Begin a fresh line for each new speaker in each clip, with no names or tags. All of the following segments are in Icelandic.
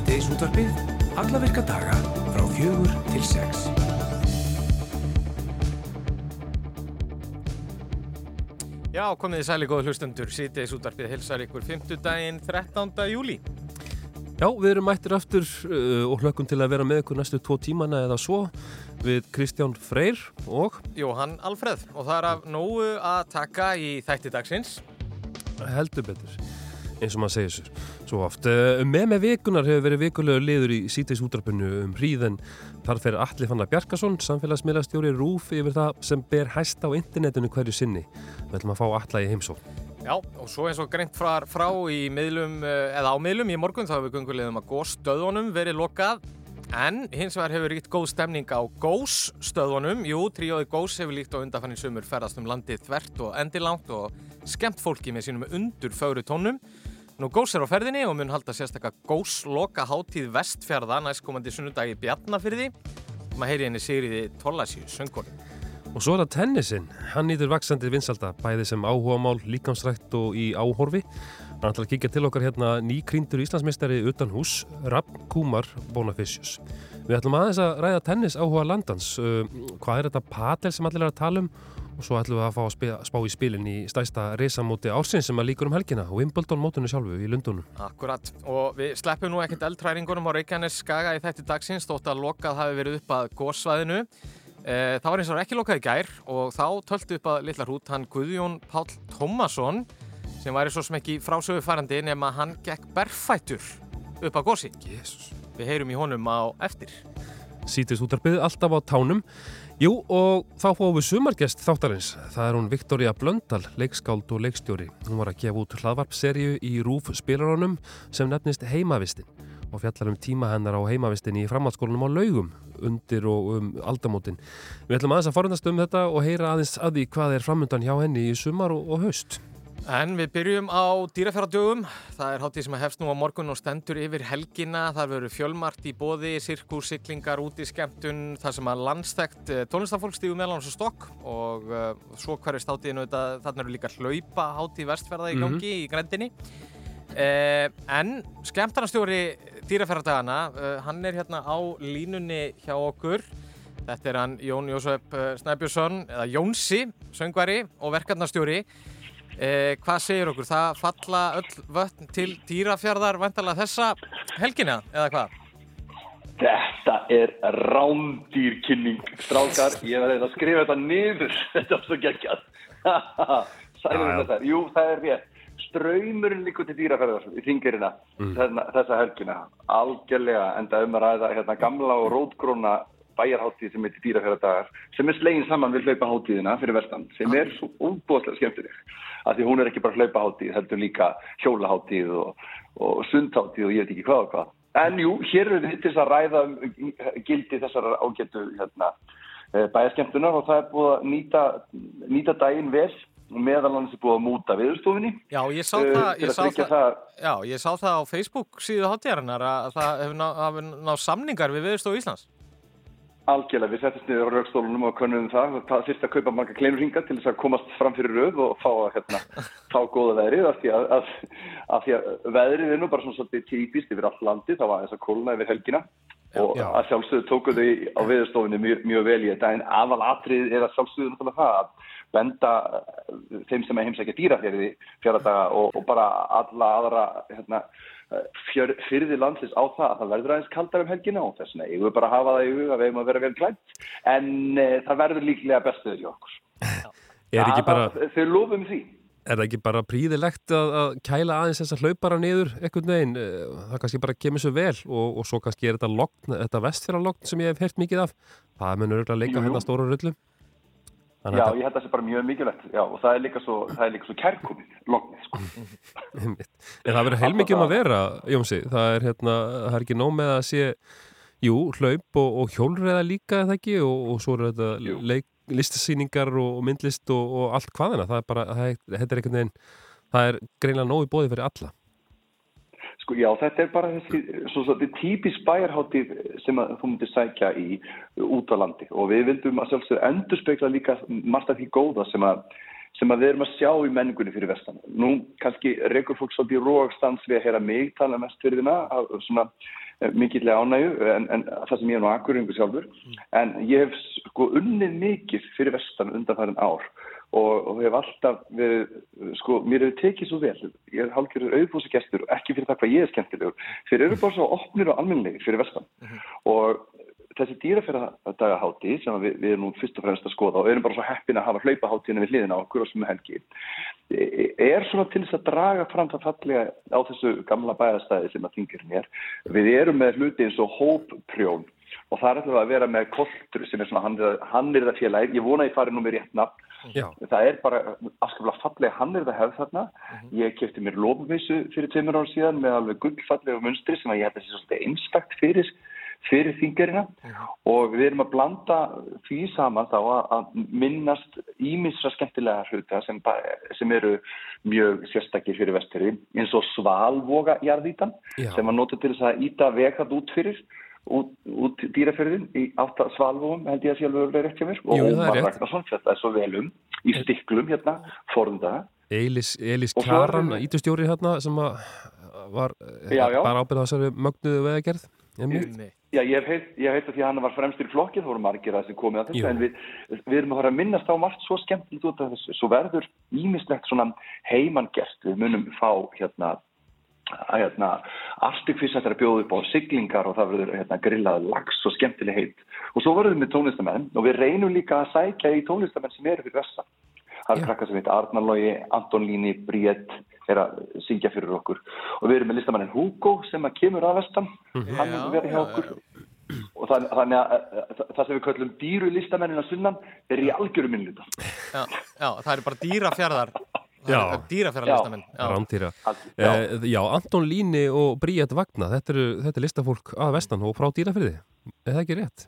Síðdeis útvarpið, alla virka daga frá fjögur til sex.
Já, komið þið sæli góða hlustundur, Síðdeis útvarpið hilsar ykkur 5. daginn 13. júli.
Já, við erum mættir aftur uh, og hlökkum til að vera með ykkur næstu tvo tímana eða svo við Kristján Freyr og
Jóhann Alfreð og það er af nógu að taka í þætti dagsins.
heldur betur eins og maður segir sér svo oft. Uh, með með vikunar hefur verið vikulegu liður í síteis útrapinu um hríðen þar fer Alli Fannar Bjarkason samfélagsmiðlastjóri Rúf yfir það sem ber hæst á internetinu hverju sinni. Við ætlum að fá Alla í heimsók.
Já, og svo eins og greint frá, frá í miðlum, eh, eða á miðlum í morgun þá hefur við gungulegum að góðstöðunum verið lokað en hins vegar hefur ríkt góð stemning á góðstöðunum Jú, tríóði góðs hefur líkt á undanfannin sumur ferðast um landið þvert og endilangt og skemmt fólki með sínum undur fögru tónum Nú góðs er á ferðinni og mun halda sérstakka góðsloka hátíð vestfjörða næstkomandi sunnudagi Bjarnafyrði maður heyri henni Sigriði Tollasíu, söngkóli
Og svo er það tennisinn. Hann nýtur vaksandi vinsalda, bæði sem áhugamál, líkamsrætt og í áhorfi. Hann ætlar að kíkja til okkar hérna nýkrýndur Íslandsmeistari utan hús, Rapp Kúmar Bónafissjus. Við ætlum aðeins að ræða tennis áhuga landans. Hvað er þetta patel sem allir er að tala um? Og svo ætlum við að fá að spila, spá í spilin í stæsta reysamóti ársins sem að líkur um helgina og Wimbledon mótunni sjálfu í Lundunum.
Akkurat, og við sleppum nú ekkert eldtræringunum á Reykjanes skaga í þætti dagsins þótt að lokað hafi verið upp að góðsvæðinu. Eh, Það var eins og ekki lokað í gær og þá töltu upp að litla hrút hann Guðjón Páll Tómasson sem væri svo sem ekki frásögu farandi nema hann gekk berfættur upp að gósi.
Jesus.
Við heyrum í honum á eftir.
Sýtist útarpið alltaf á tánum. Jú, og þá fáum við sumargest þáttarins. Það er hún Viktoria Blöndal, leikskáld og leikstjóri. Hún var að gefa út hlaðvarpserju í Rúf spilaranum sem nefnist Heimavistin og fjallar um tíma hennar á heimavistin í framhaldsskólanum á laugum undir og um aldamótin. Við ætlum aðeins að forundast um þetta og heyra aðeins að því hvað er framundan hjá henni í sumar og, og haust.
En við byrjum á dýrafjörðardögum. Það er hátíð sem að hefst nú á morgun og stendur yfir helgina. Það verður fjölmart í bóði, sirkus, siglingar, út í skemmtun, það sem að landstækt tónlistafólk stígu meðal hans og stokk og uh, svo hverjast hátíðinu þetta, þarna eru líka hlaupa hátíð vestferða í gangi í grendinni. Uh, en skemmtarnastjóri dýrafjörðardagana, uh, hann er hérna á línunni hjá okkur. Þetta er hann Jón Jósef Snæbjörnsson, eða Jónsi, söngvari og verkefnastjóri. Eh, hvað segir okkur? Það falla öll vötn til dýrafjörðar vantarlega þessa helgina, eða hvað?
Þetta er rándýrkynning, strákar. Ég var að skrifa þetta niður. Þetta er svo geggjað. Sælum
Já, já.
þetta. Jú, það er rétt. Ströymurinn líkur til dýrafjörðar í þingirina mm. þessa helgina. Algjörlega enda um að ræða hérna, gamla og rótgróna bæjarháttíð sem heitir dýrafjörðardagar sem er slegin saman við hlaupaháttíðina fyrir vestan sem er svo útbóðslega skemmtileg af því hún er ekki bara hlaupaháttíð heldur líka hjólaháttíð og, og sundháttíð og ég veit ekki hvað og hvað en jú, hér eru við til þess að ræða um gildi þessar ágættu hérna, eh, bæjarskemmtunar og það er búið að nýta, nýta daginn vel meðal annars er búið að múta viðurstofinni
Já, ég sá
Eh,
það,
til
ég sá það,
það-
já, ég sá það á Facebook síðu hátíðarinnar að það hefur náð ná, ná samningar við Viðurstofu Íslands.
Algjörlega, við setjumst niður á raukstólunum og könnum það. Það þurfti að kaupa marga kleinurringa til þess að komast fram fyrir röð og fá, hérna, fá góða veðrið af því að, að, að því að veðrið er nú bara svona svolítið típist yfir all landi, það var eins að kólna yfir helgina. Og
Já.
að sjálfsögðu tóku þau á veðurstofunni mjög, mjög vel í þetta. En aðal atrið er að sjálfsögðu náttúrulega það að benda eh, þeim sem er heimsækja dýrafjörði fjöradaga og, og bara alla aðra hérna, fjör, fyrði landslis á það að það verður aðeins kaldar um helgina og þess vegna eigum við bara að hafa það í huga að við eigum að vera vel klæmt en e, það verður líklega bestuður hjá okkur.
Er ekki bara,
Það- Þau lofum því.
er það ekki bara príðilegt að, að kæla aðeins þessa hlaupara niður einhvern veginn? Eh, Það kannski bara kemur svo vel og, og svo kannski er þetta þetta vestfjara sem ég hef heyrt mikið af. Það mun örgulega leika
Jú, jú.
hérna stóru rullu. Þannig
Já, ég held að það sé bara mjög mikilvægt. Já, og það er líka svo, svo kærkomið, lognið, sko.
En það verður heilmikið um að vera, Jónsi. Það er, hérna, það er ekki nóg með að sé, jú, hlaup og, og hjólreða líka, það ekki, og, og svo eru þetta leik, listasýningar og, myndlist og, og allt hvaðina. Það er bara, það er, er það er greinlega nóg í bóði fyrir alla.
Sko, já, þetta er bara þessi, típisk bæjarháttíð sem að þú myndir sækja í út á landi. Og við vildum að sjálfsögðu endurspegla líka margt af því góða sem að sem að við erum að sjá í menningunni fyrir vestan. Nú kannski reykur fólk svolítið í rógstans við að heyra mig tala um vestfyrðina, svona mikillega ánægu en, en það sem ég er nú akkuringu sjálfur. En ég hef sko unnið mikið fyrir vestan undanfærin ár og, og hef alltaf verið, sko, mér hefur tekið svo vel ég er hálfgerður auðbúsi gestur og ekki fyrir það hvað ég er skemmtilegur fyrir eru bara svo opnir og almennilegir fyrir vestan og þessi dýraferðardagahátti sem við, við erum nú fyrst og fremst að skoða og erum bara svo heppin að hafa hlaupaháttina við hliðina á okkur og sem helgi er svona til þess að draga fram það fallega á þessu gamla bæðastæði sem að þingirinn er. Við erum með hluti eins og hópprjón og það er alltaf að vera með koltur sem er svona hann er það félagið. Ég vona ég fari nú með rétt nafn. Já. Það er bara afskaplega fallega hann er það hefð þarna. Uh -huh. Ég kefti mér lófumvísu fyrir tveimur ára síðan með alveg gullfallega munstri sem að ég að það sé svolítið einstakt fyrir fyrir þingarina Já. og við erum að blanda því saman þá að minnast ímisra skemmtilega hluta sem, sem eru mjög sérstakir fyrir vestherri eins og svalvoga jarðítan sem var notið til þess að íta vekað út fyrir út, út dýraferðin í átta svalvogum held ég að sjálfur verið ekki mér. Og Ómar Ragnarsson þetta er svo velum í stiklum hérna forðundaða
Eilis, Eilis Klaran, ítustjóri hérna sem var já, já. bara ábyrðað þessari mögnuðu veðagerð
Já, ég hef heilt að því að hann var fremstur í flokkið, þá voru margir að þessi komið að þetta, en við, við erum að fara að minnast á margt svo skemmtilegt út af þessu, svo verður ímislegt svona heimangert, við munum fá hérna að hérna afstukfis að það er bjóð upp á siglingar og það verður hérna grillað lags og skemmtileg heit. Og svo verðum við tónlistamenn og við reynum líka að sækja í tónlistamenn sem eru fyrir vessa það er krakkar sem heit Arnalógi, Anton Líni, Bríett er að syngja fyrir okkur. Og við erum með listamannin Hugo sem að kemur að vestan. Mm -hmm. hann er verið hjá okkur. já. og þannig að, að það sem við kallum dýru listamennin að sunnan er í algjörum minnluta
já, já, það er bara dýrafjörðar dýrafjörðarlistamenn
Rántýra eh, Já, Anton Líni og Bríett Vagna þetta er, þetta er listafólk að vestan og frá dýrafjörði er það ekki rétt?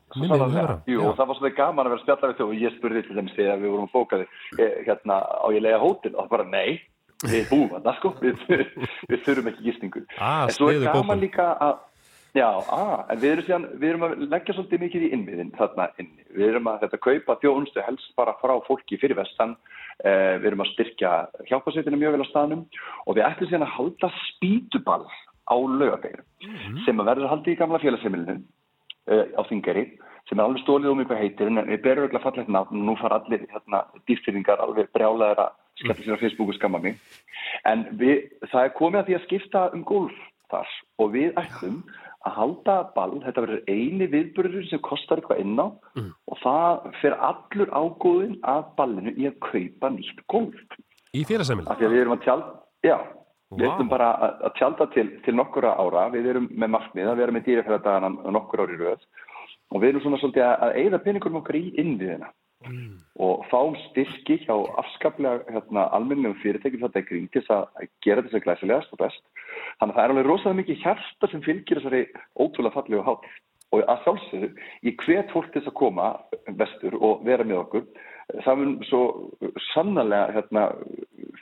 Jú, og það var svolítið gaman að vera spjallað við þau og ég spurði til þeim þegar við vorum bókaði eh, hérna á ég lega hótel? Og það bara nei við búum að það sko. Við, við þurfum ekki gísningu
ah,
en svo er gaman bókun. líka að já, ah, en við erum, síðan, við erum að leggja svolítið mikið í innviðin þarna inni. Við erum að þetta kaupa þjónstu helst bara frá fólki fyrir vestan við erum að styrkja hjálpasveitinu mjög vel á staðnum og við ætlum síðan að halda spítuball á lögadegur mm -hmm. sem að verður að halda í gamla félagsheimilinu eh, á þingari sem er alveg stólið um eitthvað heitir en við berum ekki að falla eitthvað nátt og nú fara allir hérna, dýrfyrringar alveg brjálæðir að skella sér á Facebooku skamma mig en við, það er komið að því að skipta um golf þar og við ætlum að halda ball, þetta verður eini viðbörður sem kostar eitthvað inná mm. og það fer allur ágóðin að ballinu í að kaupa nýtt golf.
Í félagsæmil?
Af því að við erum að tjálta, já. Wow. við ætlum bara að, tjálta til, til nokkura ára, við erum með markmið að vera með dýrafæðardagana nokkur ári röð. Og við erum svona svolítið að, eigða peningurum okkar í innviðina. Mm. og fáum styrki hjá afskaplega hérna, almennum fyrirtækjum. Þetta í kring til að gera þess að glæsilegast og best þannig að það er alveg rosalega mikið hjarta sem fylgir þessari ótrúlega fallegu hátt og að sjálfsögðu, ég hvet fólk til að koma vestur og vera með okkur. Það mun svo sannlega hérna,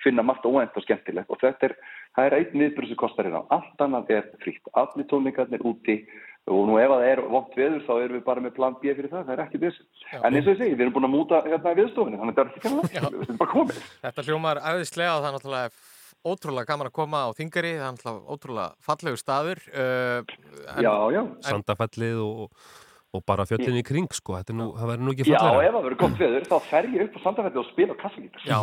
finna margt óænt og skemmtilegt. Og þetta er, það er einn viðbyrjus sem kostar hérna, allt annað er frítt. Allir tónleikarnir úti. Og nú ef það er vondt veður þá erum við bara með plan B fyrir það, það er ekki þessu. En eins og ég segi, við erum búin að múta hérna viðstofinu þannig að þetta er ekki kannlega, við erum bara komið
Þetta hljómar aðeinslega og það er náttúrulega ótrúlega gaman að koma á Þingari það er náttúrulega ótrúlega fallegur staður uh,
Já, já
Sandafellið og, og bara fjöldinni í kring sko, nú, það verður nú ekki fallega
Já, ef það verður gott veður þá fer ég upp á Sandafellið og spila kassagítar
Já,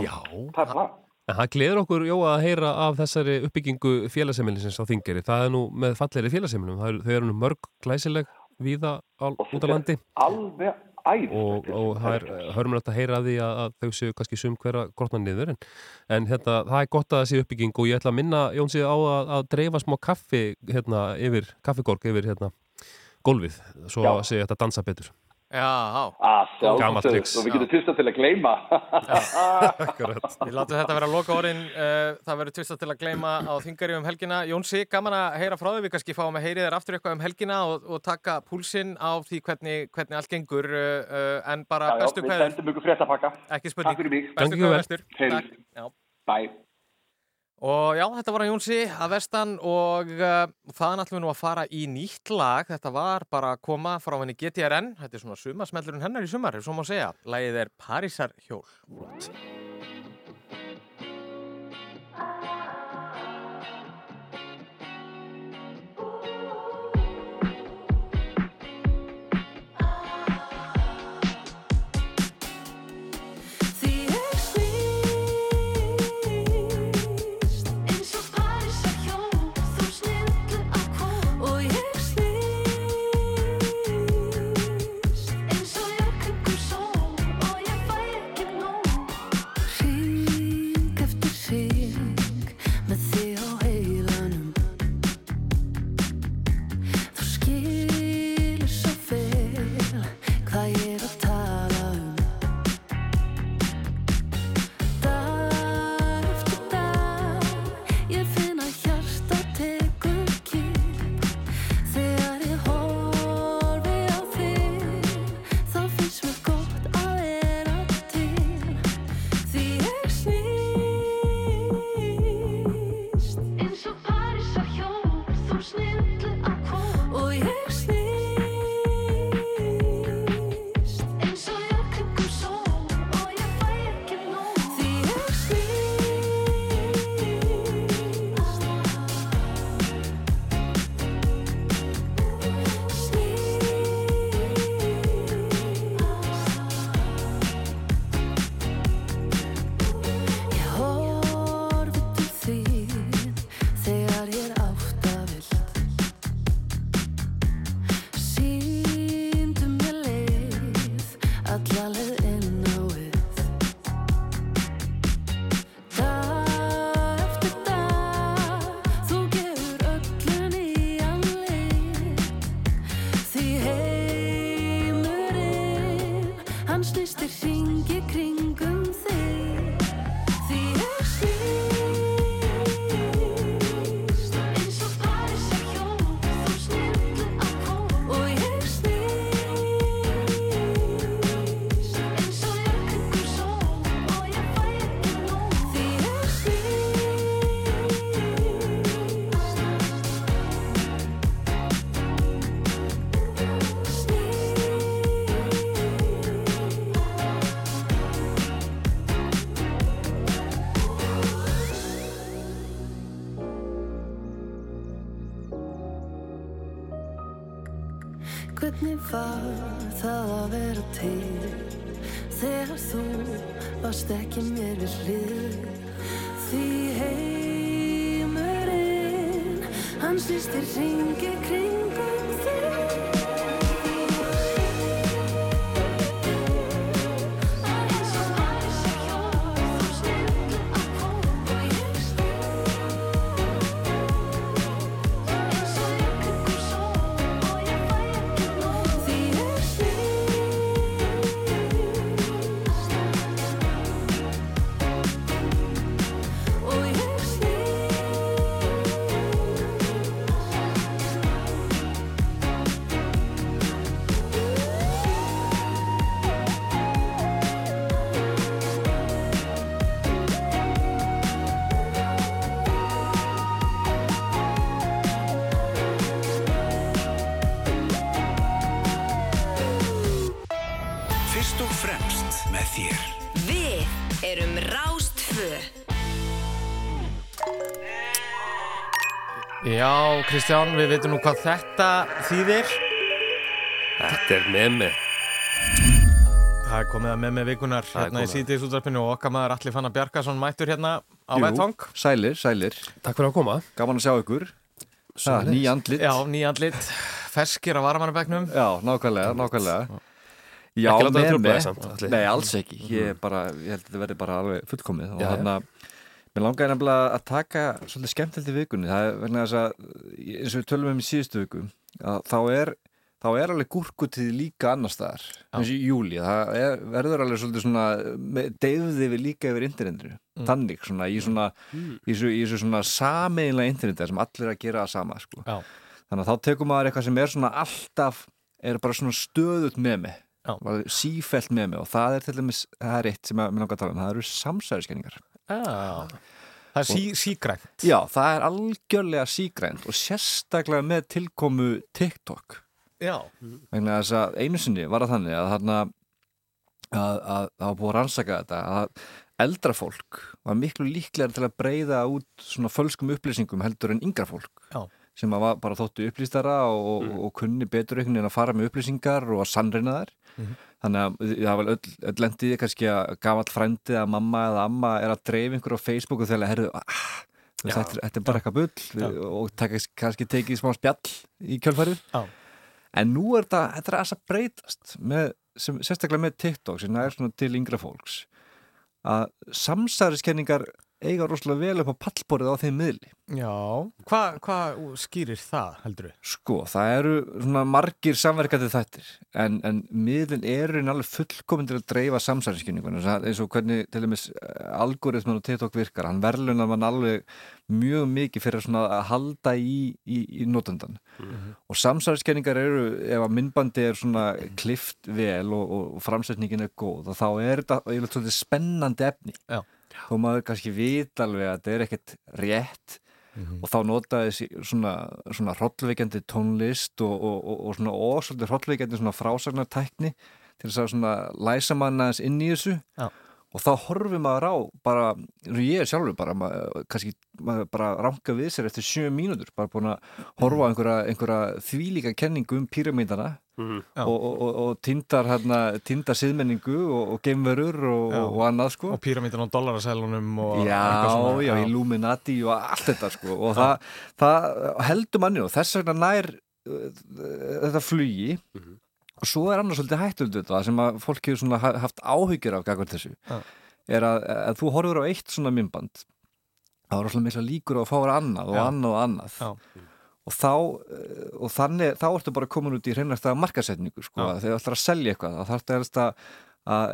það er plan
En það gleður okkur, jó, að heyra af þessari uppbyggingu félagsemilisins á þingeri. Það er nú með falleiri félagsemilinum. Þau eru nú mörg glæsileg víða á, út á landi.
Alveg æð.
Og, og það er hörmulegt að heyra að því að, þau séu kannski sum hverja grotna niður. En, en hérna, það er gott að það séu uppbyggingu og ég ætla að minna Jónsið á að, að dreifa smá kaffi hérna, yfir, kaffigorg yfir hérna, gólfið. Svo Já. að segja þetta dansa betur.
Já,
gammalt triks
og við getum tvista til að gleima
Við látum þetta vera loka orðin uh, það verður tvista til að gleima á þingari um helgina. Jónsi, gaman að heyra frá þau við kannski fáum að heyri þér aftur eitthvað um helgina og, og taka púlsinn á því hvernig, hvernig allt gengur uh, en bara já, bestu
hverður Við sendum ykkur frétt að pakka
Ekki spurning.
Takk fyrir mig.
Bestu hverður
Bye
Og já, þetta var að Jónsi að vestan og uh, þaðan ætlum við nú að fara í nýtt lag. Þetta var bara að koma frá henni GTRN. Þetta er svona sumasmellurinn hennar í sumar, ef svo má segja. Lægið er Parísar hjól.
Var það að vera til Þegar þú varst ekki mér við hlið. Því heimurinn Hann snýstir ringi kringum
Já, Kristján, við veitum nú hvað þetta þýðir.
Þetta er með mig.
Það er komið að með með vikunar
Það
hérna í útvarpinu og okkar maður Alli Fannar Bjarkarsson mættur hérna á vettvang.
sælir, sælir,
Takk fyrir að koma.
gaman að sjá ykkur ha, Ný andlit
Já, nýjandlit, ferskir á varamannabæknum.
Já, nákvæmlega, nákvæmlega Já,
Atli.
Nei, alls ekki, ég, er bara, ég held að þetta verði bara alveg fullkomið og
Já, já.
Að mér langaði nefnilega að taka svolítið skemmtilegt í vikunni. Það er vegna þess að eins og við tölum um í síðustu viku að þá er þá er alveg gúrkutíð líka annar staðar eins og í júli, það er, verður alveg svolítið svona, deyfði við líka yfir internetinu, þannig svona í svona, í þessu, í þessu svona sameinlega internetu sem allir að gera það sama sko. Þannig að þá tekur maður eitthvað sem er svona alltaf, er bara svona stöðut með mig, sífelt með mig og það er til dæmis, það er eitt sem að, mér langar að tala um, það eru samsæðiskenningar
Já. Það er sí, sígrænt.
Já, það er algjörlega sígrænt og sérstaklega með tilkomu TikTok
Já.
vegna þess að einu sinni var það þannig að þarna að, að, að það var búið að rannsaka þetta að eldra fólk var miklu líklega til að breyða út svona fölskum upplýsingum heldur en yngra fólk
Já.
Sem var bara þóttu upplýstara og, og, og kunni betur einhvern veginn að fara með upplýsingar og að sannreina þær. Þannig að það var öll, öll lendiði kannski að gafall frændi að mamma eða amma er að dreif einhver á Facebook og þegar herðu ah, þetta, þetta er bara eitthvað bull við, og taka, kannski tekið smá spjall í kjölfarið.
Já.
en nú er þetta, þetta er að breytast með, sem, sérstaklega með TikTok sem er til yngra fólks. Að samsæriskenningar eiga rosalega vel upp á pallborið á þeim miðli
Já. Hvað hva skýrir það, heldur við?
Sko, það eru svona margir samverkandi þættir en, en miðlinn eru en alveg fullkomin til að dreifa samsæriskynningunum eins og hvernig til dæmis algoritman og TikTok virkar, hann verðlunar mann alveg mjög mikið fyrir svona að halda í, í, í notendan og samsæriskynningar eru ef að myndbandi er svona klift vel og, og, og framsetningin er góð og þá er þetta spennandi efni
Já.
Þó maður kannski vita alveg að þetta er ekkert rétt og þá notaði svona, svona hrollveikjandi tónlist og, og, og, og svona ósvöldur hrollveikjandi svona frásagnartækni til þess að svona læsa manna aðeins inn í þessu.
Já.
og þá horfir maður á bara, eins ég er sjálfur bara maður, kannski maður bara ranka við sér eftir sjö mínútur, bara búin að horfa á einhverja, einhverja þvílíka kenningu um píramídana
Já.
og, og, og, og tindar hérna, tindar siðmenningu og, og geimverur og,
Já.
og, og annað sko
Og píramítan og
Já,
eitthvað svona.
já, Illuminati og allt þetta sko og það, það heldur manni og þess vegna nær uh, þetta flugi svo er annars svolítið hættöld þetta sem að fólk hefur haft áhyggjur af gagvart þessu
Já.
er að, að þú horfur á eitt svona mymband þá er rosalega mikla líkur á að fára annað og
Já.
annað og annað
Já.
Og þá eh, og þannig, þá ertu bara komin út í hreinasta markasetningu sko,
Já.
að þegar þú ætlar að selja eitthvað þá þarf þetta að að,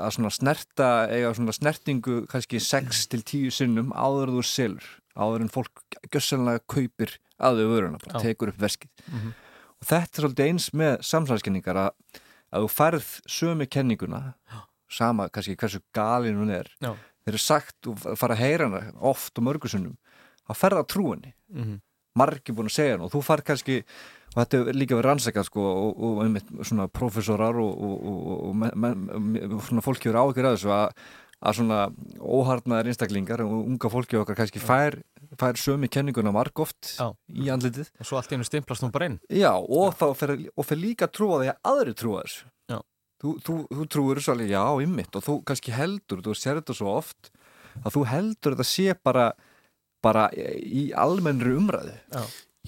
að svona snerta eiga svona snertingu kannski 6 til 10 sinnum áður þú selur áður en fólk gjössanlega kaupir að þau vöruna, bara
Já.
tekur upp verskið
Mhm.
og þetta er svolítið eins með samsæðiskenningar að, að þú færð sömu kenninguna sama kannski hversu galin hún er
Já.
þeir eru sagt og fara að heyra hana oft og mörgusunum þá ferða að trúinni
Mhm.
Margir búin að segja hana og þú far kannski og þetta er líka verið rannsakað sko og, og einmitt svona professorar og, og, og, og svona fólki verið áhyggjur að þessu að, að svona óharnaðar einstaklingar og unga fólki okkar kannski fær, fær sömu kenninguna margóft
Já.
í andlitið.
Og svo allt í hennu stimplast hún bara inn.
Já, og þá fer, og fer líka trúa því að aðri trúa þessu.
Já.
Þú, þú, þú trúir þessu alveg, já, ymmit og þú kannski heldur, þú sér þetta svo oft að þú heldur þetta sé bara bara í almennri umræðu.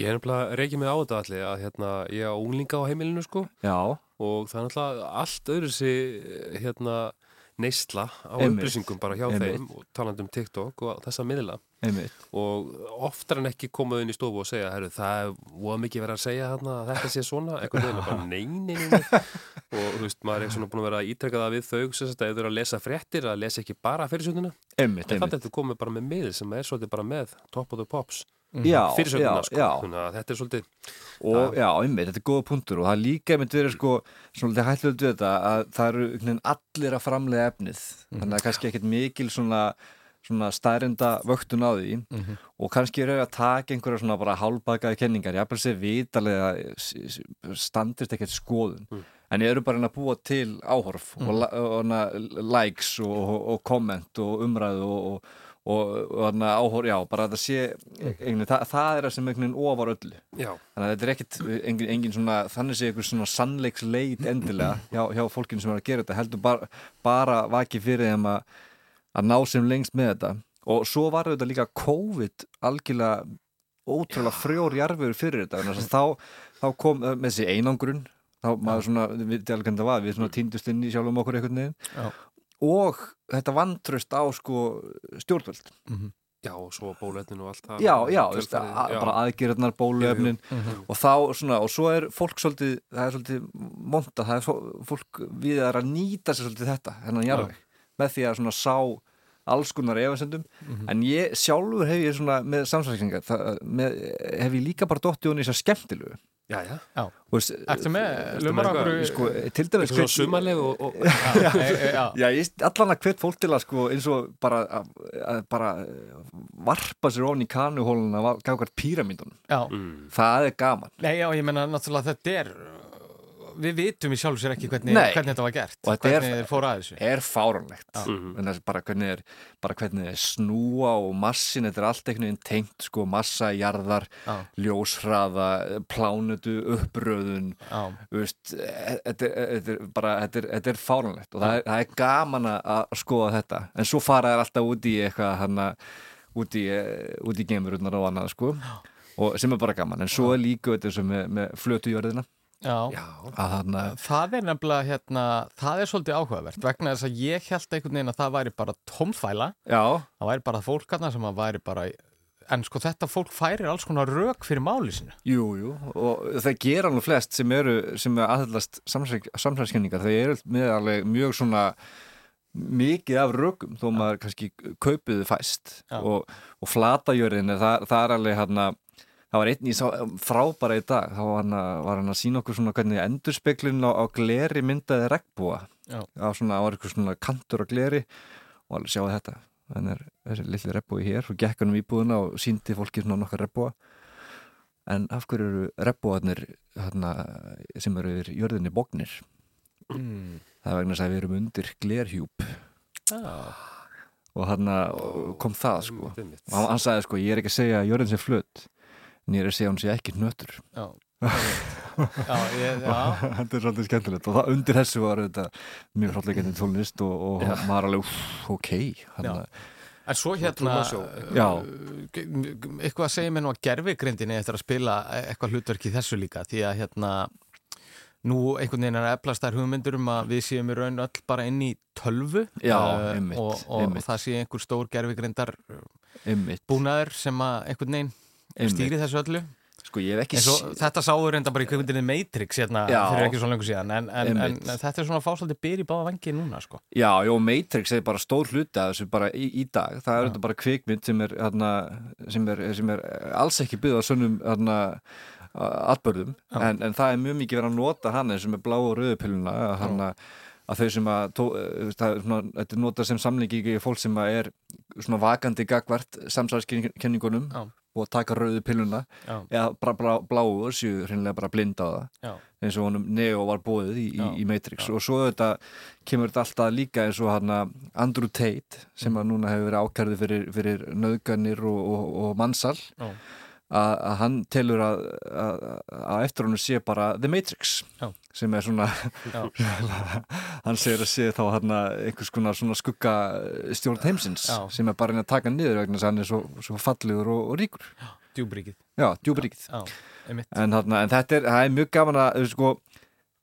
Ég er nefnilega reykið mig á þetta allir að hérna, ég á unglinga á heimilinu sko.
Já,
og það er náttúrulega allt öðru sér hérna, neysla á upplýsingum bara hjá
Einmitt.
þeim og talandi um TikTok og þessa miðla.
Einmitt.
Og oftar en ekki koma inn í stofu og segja það er voða mikið verið að segja hérna, að þetta sé svona, eitthvað neina bara nei, nei, nei, nei. og þú veist, maður er svona búin að vera að ítrekka það við þau sem að þau eru að lesa fréttir, að lesa ekki bara
Einmitt,
en að þetta komið bara með miðl sem er svolítið bara með top of the pops fyrirsögnuna, sko, þetta er svolítið
og já, einmitt, þetta er góða punktur og það líka einmitt verið sko svona hættilega við þetta að það eru allir að framlega efnið. Þannig að kannski ekkert mikil svona svona stærenda vöktun á því og kannski eru að taka einhverja svona bara hálfbakaði kenningar, að sé vitalega standist ekkert skoðun. En ég eru bara að búa til áhorf og, la- og, og likes og, og, og komment og umræðu og, og, þarna áhorf, já, bara að það sé einhvern, það, það er það sem einhvern veginn ofar öllu.
Já,
Þannig að þetta er ekkit engin, engin svona, þannig sé einhver svona sannleiksleit endilega hjá, hjá fólkinu sem er að gera þetta, heldur bara, bara vaki fyrir þeim að, að ná sem lengst með þetta. Og svo var þetta líka COVID algjörlega ótrúlega frjór jarfur fyrir þetta, þannig að þá, þá kom uh, með þessi einangrun, þá maður svona, við var, við svona týndust inn í sjálfum okkur einhvern veginn.
Já.
Og þetta vantröst á sko stjórnvöld.
já, og svo bólöfnin og allt það
Já, já, veist, að, bara aðgerðnar, bóluefnin og þá svona, og svo er fólk svolítið, það er svolítið monta, það er fó- fólk við að nýta sér svolítið þetta, hennan jarðveg með því að svona sá alls konar efasendum, en ég sjálfur hef ég svona með samsvækningar með, hef ég líka bara dotti hún í þess að skemmtilegu
já, já,
Já,
og, veist,
ertu með lumar okkur
sko, til dæmis
svona sumarleg og, og
Já, e- e- já.
Já, ég allan að hvet fólk til að sko eins og bara að, að bara eh, varpa sér ofn í kanuhóluna af gafkvært píramíndunum.
já.
mm,
Það er gaman.
Nei, já, ég menna náttúrulega þetta er við vitum í sjálf sér ekki hvernig, hvernig þetta var gert
Og þetta er-
hvernig þeir fóru að þessu.
er fáránlegt. En það er bara hvernig er bara hvernig er snúa og massin þetta er allt einhvern veginn tengt sko massa, jarðar,
Já.
ljóshraða plánutu, uppröðun. Þú veist, e- þetta er, þetta er bara, þetta er, þetta er fáránlegt og það er, það er gaman að- að skoða þetta. En svo fara þær alltaf út í eitthvað hana, út í, út í gemururnar og annað sko og sem er bara gaman, en svo er líka þetta sem með, með flötujörðina
já.
Já,
að þarna
Það er nefnilega hérna, það er svolítið áhugavert vegna þess að ég held einhvern veginn að það væri bara tómfæla,
já,
það væri bara fólk aðna sem að væri bara en sko þetta fólk færir alls konar rök fyrir máli sinu
Jú, jú, og það gera nú flest sem eru, sem er aðhaldast samsæðskenningar, það eru með alveg mjög svona mikið af rökum, þó maður kannski kaupiðu fæst.
Já.
og, og flatajörðin, það, það er alveg hann að það var einn í sá, frábæra í dag. Þá var hann, að, var hann að sína okkur svona hvernig endurspeglun á, á gleri myndaði regnbúa á svona, það var eitthvað svona kantur á gleri og alveg sjáu þetta. Þannig er þessi litli regnbúi hér. Og gekk hann um íbúðuna og síndi fólki svona nokkar regnbúa en af hverju eru regnbúarnir hérna, sem eru yfir jörðinni bóknir
mm.
það er vegna að við erum undir glerhjúp.
Já,
og hann kom það sko.
Einmitt.
og hann sagði sko, ég er ekki að segja að jörðin sé flutt er segja að hún sé ekki nötur
já Já, ég, já,
þetta er svolítið skemmtilegt og það undir þessu var þetta mjög hróttleikandi tónlist og, og
Já.
maður alveg, ok hann.
En svo hérna uh, eitthvað segir mér nú að gerfigrindinni eftir að spila eitthvað hlutverk í þessu líka því að hérna Nú einhvern veginn er að eflast þær hugmyndur um að við séum í raun öll bara inn í tölvu
Já,
eh,
einmitt,
og, og
einmitt.
það sé einhver stór gerfigrindar
einmitt,
búnaður sem að einhvern veginn. Stýri þessu öllu
Sko, ég hef ekki
eins og
sé-
þetta sáður reynda bara í kvikmyndinni Matrix hérna
Já.
fyrir ekki svo lengur síðan en, en, en, þetta er svona fásaldi byr í báða vangi núna sko.
Já, jó, Matrix er bara stór hluti af þessu bara í, í dag. Það er þetta bara kvikmynd sem er, hérna, sem er, sem er alls ekki byggð á svonum hérna, atbörðum, en, en það er mjög mikið verið að nota hana sem er blá og rauðupiluna hana, að þau sem að tó, eh, það svona, þetta er notað sem samlingi í fólk sem að er svona vakandi gagvart samsæðiskenningunum
Já.
Og taka rauðu pilluna.
Já.
eða bara blá, bláu og séu hreinlega bara blinda á það.
Já.
eins og honum Neo var bóðið í, í, í Matrix. Og svo þetta kemur þetta alltaf líka eins og hann Andrew Tate sem að núna hefur verið ákærði fyrir, fyrir nöðganir og, og, og mannsal
Já.
Að hann telur að, að, að eftir honum sé bara The Matrix
Já.
sem er svona hann segir að sé þá einhvers konar svona skugga stjórn heimsins
Já.
sem er bara reyna að taka niður vegna þess að hann er svo, svo fallegur og, og ríkur.
Djúbríkið
en, en þetta er, er mjög gaman að sko,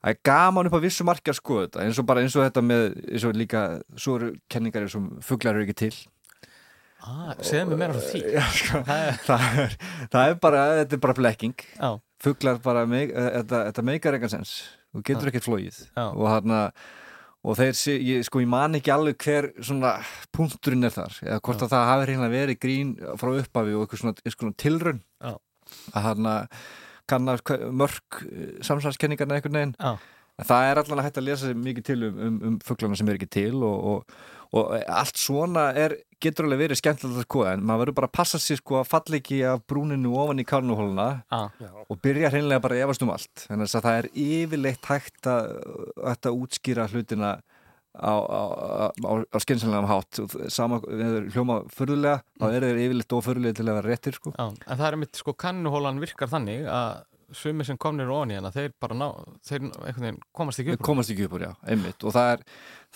það er gaman upp á vissu marki að skoða þetta, eins og bara eins og þetta með eins og líka, svo eru kenningar eins og fuglar eru ekki til
ah, Segðu mér meira frá því.
Já, sko,
Það er-
það, er, bara, þetta er bara blekking.
Já,
fuglar bara, meik, eh, þetta, þetta meikar engan sens. Þú getur ekkert flóið
Já.
og hann og þeir, ég, sko, ég man ekki alveg hver svona punkturinn er þar eða hvort að það hafi reynilega verið grín frá upphafi og eitthvað svona, eitthvað svona tilraun.
Já.
að hann kannar mörg samsælskenningarna einhvern veginn.
Já.
En það er allan að hægt að lesa mikið til um, um, um fugglana sem er ekki til og, og, og allt svona er, getur alveg verið skemmtilegt að skoða en maður verður bara að passa sér sko að falla ekki af brúninu ofan í karnuhóluna
ah,
og byrja hreinlega bara að efast um allt. Þannig að það er yfirleitt hægt að, að útskýra hlutina á, á, á, á skynsanlega hátt. Og sama, ef þeir hljóma förðulega þá eru þeir yfirleitt oförðulega til að vera réttir sko.
já, en það er mitt sko kannuhólan virkar þannig að sumir sem komnir ofan í hana þeir bara ná, þeir komast ekki upp
komast ekki upp úr, já, einmitt. Og það er,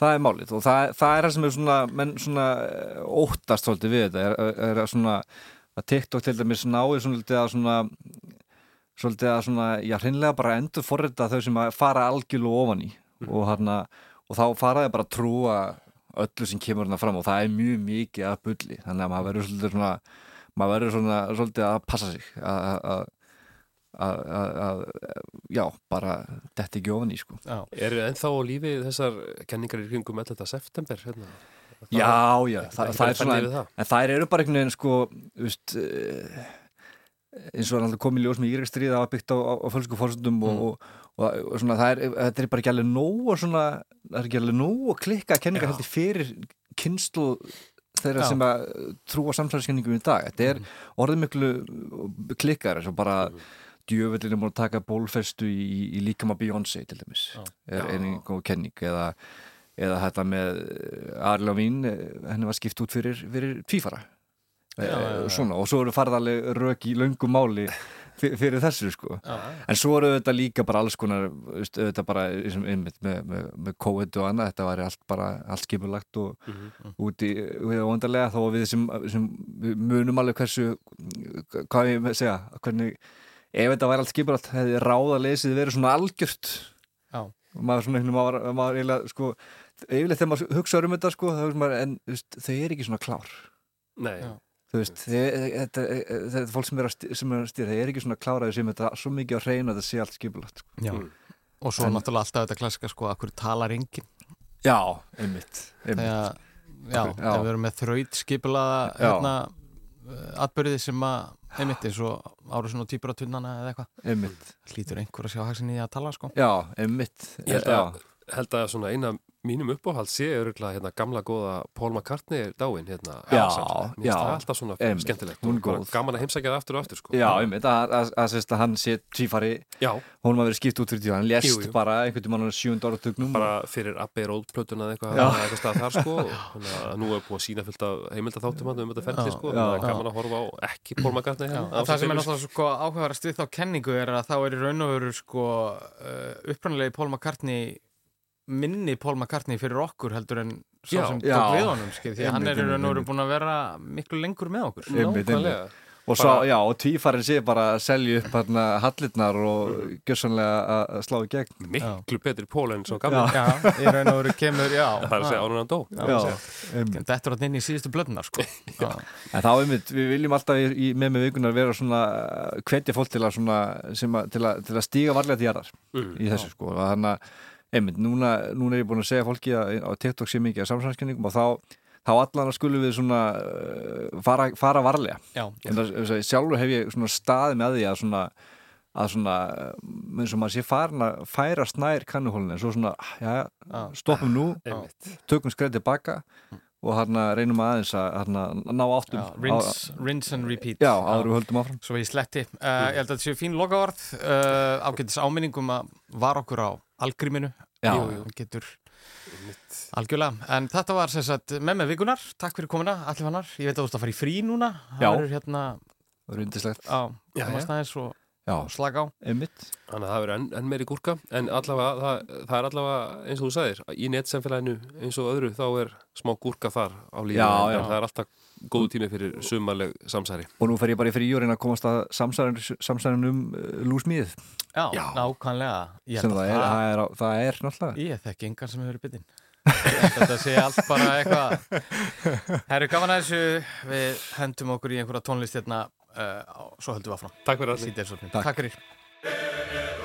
það er málið. Og það, það er það sem er svona, menn svona eh, óttast svolítið við þetta. Er, er að svona, að TikTok til dæmis náir svolítið að svona svolítið að svona, já, hreinlega bara endur forrita þau sem að fara algjörlega ofan í. Og hérna, og þá fara þau bara að trúa öllu sem kemur hérna fram. Og það er mjög mikið að bulli. Þannig að maður verður svolítið svona maður verður svona svolítið að passa sig að, að, að, að, að já, bara detti ekki ofan í sko
Já,
Eru ennþá á lífi þessar kenningar í kringum 11. september? Hérna?
Já, já, það,
ekki
það
bara
er svona
við það.
en þær eru bara einhvern veginn sko veist, uh, eins og er alltaf komið ljós með íræk stríða að byggt á, á, á fölsku fórsöndum
Mm.
og, og, og, svona það er, þetta er bara ekki alveg nóg og svona, það er ekki alveg nóg að klikka kenningar heldur fyrir kynslu þeirra
Já.
sem að trúa samsæðiskenningum í dag, þetta er
Mm.
orðið miklu klikkar eins og bara djöfullin er múin að taka bólfestu í, í líkama Beyoncé til dæmis. Er einin góð kenning. Eða, eða þetta með Arla Vín henni var skipt út fyrir, fyrir tvífara
Já, já.
Svona, og svo eru farðarlega rök í löngu máli fyr- fyrir þessu sko.
Já,
en svo eru þetta líka bara alls konar þetta bara eins og einmitt með, með, með COVID og annað, þetta var allt bara allt skipulagt og
Mhm.
úti við óndarlega þó að við sem, sem munum alveg hversu hvað ég með segja, hvernig ef þetta væri allt skipulagt, hefði ráða leysið verið svona algjört
Já.
og maður svona maður, maður eiginlega sko, yfirleitt þegar maður hugsa um þetta sko, maður, en veist, þau eru ekki svona klár
Nei,
Já.
þú veist, þetta, þetta er fólk sem er að stýra, sem er að ekki svona kláraði sem þetta svo mikið á hreinu að þetta sé allt skipulagt sko.
já. Og svo
En-
náttúrulega alltaf þetta klassika sko að hverju talar enginn
Já, einmitt, einmitt.
þegar, já,
Já.
við erum með þraut skipulaða hérna, atbyrði sem að einmitt eins og Árusun og Týpur á tunnana eða eitthvað.
Einmitt.
hlýtur einhver að sjá haksinni í að tala sko.
Já, einmitt.
Ég held að, held að svona eina mínum uppáhald sé öruglega hérna gamla góða Paul McCartney er dáin hérna
Já, já.
það alltaf svona
Einmitt,
skemmtilegt
hún
og gaman að heimsækja það aftur og aftur sko.
Já, einmitt, að, að, að, að, að hann sé tvífari.
Já,
hún var verið skipt út fyrir tíu, hann lést
Jú, jú.
bara einhvern tímann á sjúnd áratugnum.
Bara fyrir Abbey Road plötuna eða eitthvað, eitthvað stað þar sko. Að nú er búið að sína fullt af heimildaþáttum hann um þetta ferli
Já,
sko, það gaman að horfa á ekki Paul McCartney hérna,
það sem er náttúrulega sko áhugaverðast við þá kenningu er að þá er í raun og veru sko uh, upprannilegi Paul McCartney minni Paul McCartney fyrir okkur heldur en svo
Já.
sem
Já.
tók við honum skil, því að hann er í
Einmitt,
raun og veru
einmitt.
búin að vera miklu lengur með okkur.
Einmitt,
Nákvæmlega.
Og, svo, já, og tvífarin sé bara að selja upp hérna hallirnar og gjössanlega að- að slá í gegn.
Miklu betri pól en svo gamla
Já, í raun og veru kemur, já.
Það er að segja ánum hann dó.
Já, einmitt.
Þetta er inn í síðustu blöðnar sko. Já,
En þá einmitt, við viljum alltaf í, í með með vikunar vera svona hvetja fólk til að, svona, sem að, til að, til að stíga varlega til jarðar í þessu sko. Og þannig að einmitt, núna, núna er ég búin að segja fólki að á TikTok sé mikið af samsvæmskenningum og þá, þá allan að skulum við svona uh, fara, fara varlega.
Já,
að sjálfur hef ég svona staði með því að svona að svona, uh, eins og maður sé farin að færa snær kannuhólinu en svo svona, já, stoppum nú tökum skreið tilbaka og hérna reynum aðeins að hérna, ná áttum
já rinse, rinse and repeat.
Já, áður við höldum áfram.
Svo ég sletti. Uh, ég held að þetta séu fín lokavarð, uh, ágættis áminningum að var okkur á algríminu.
Já.
Jú, jú, getur algjörlega. En þetta var sem sagt með með vikunar. Takk fyrir komuna, allir fannar. Ég veit að þú ert að fara í frí núna.
Já.
Það verður hérna
Það er undislegt
á
Já,
komast
já.
aðeins og,
Já,
og slaka á.
einmitt
Þannig að það verður enn, enn meiri gúrka en allavega, það, það er allavega eins og þú sagðir, í netsamfélaginu eins og öðru þá er smá gúrka þar á lífi það er alltaf góðu tími fyrir sumaleg samsæri.
Og nú fer ég bara í frí og reyna að komast að samsæðin um uh, lúsmíð
Já,
Já.
nákvæmlega.
Það
að
er, það er, það er náttúrulega.
Ég þekki engan sem hefur byttin Þetta sé allt bara eitthvað Herru, gaman að þessu. Við hendum okkur í einhverja tónlist hérna uh, svo höldum við áfram.
Takk fyrir allir.
Takk
fyrir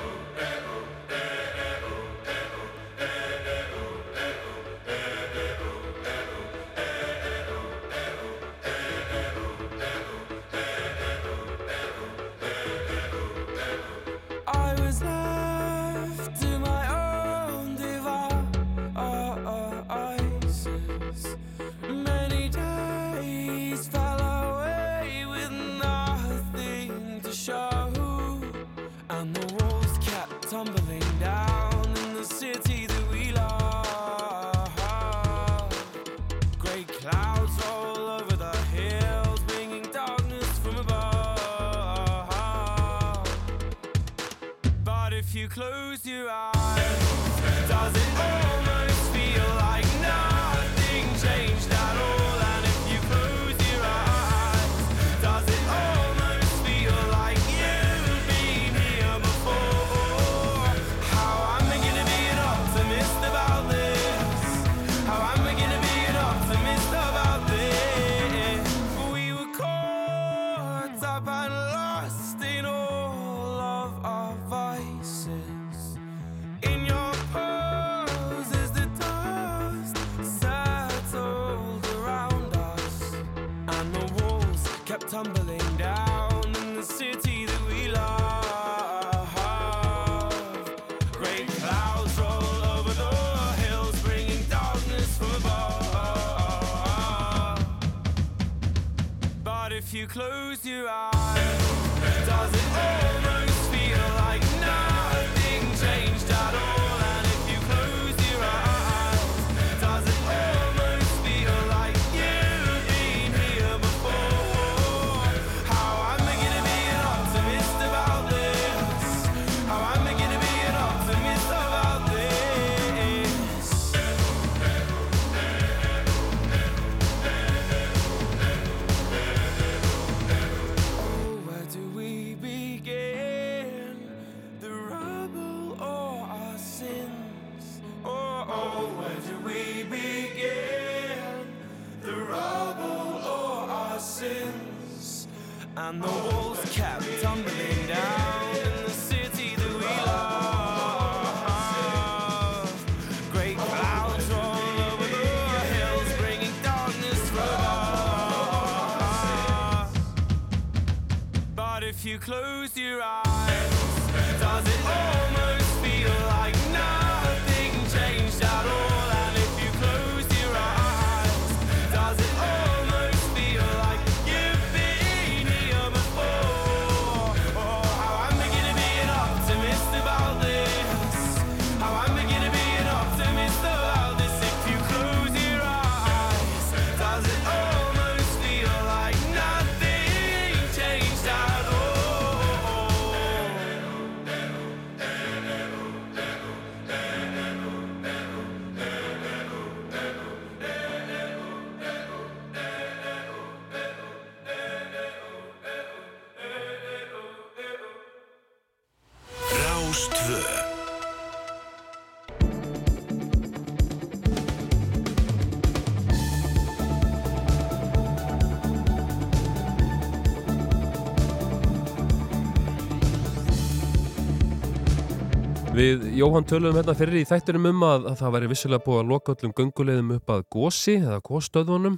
Við Jóhann töluðum hérna fyrir í þættunum um að, að það væri vissilega búið að loka öllum göngulegðum upp að gósi eða gósstöðunum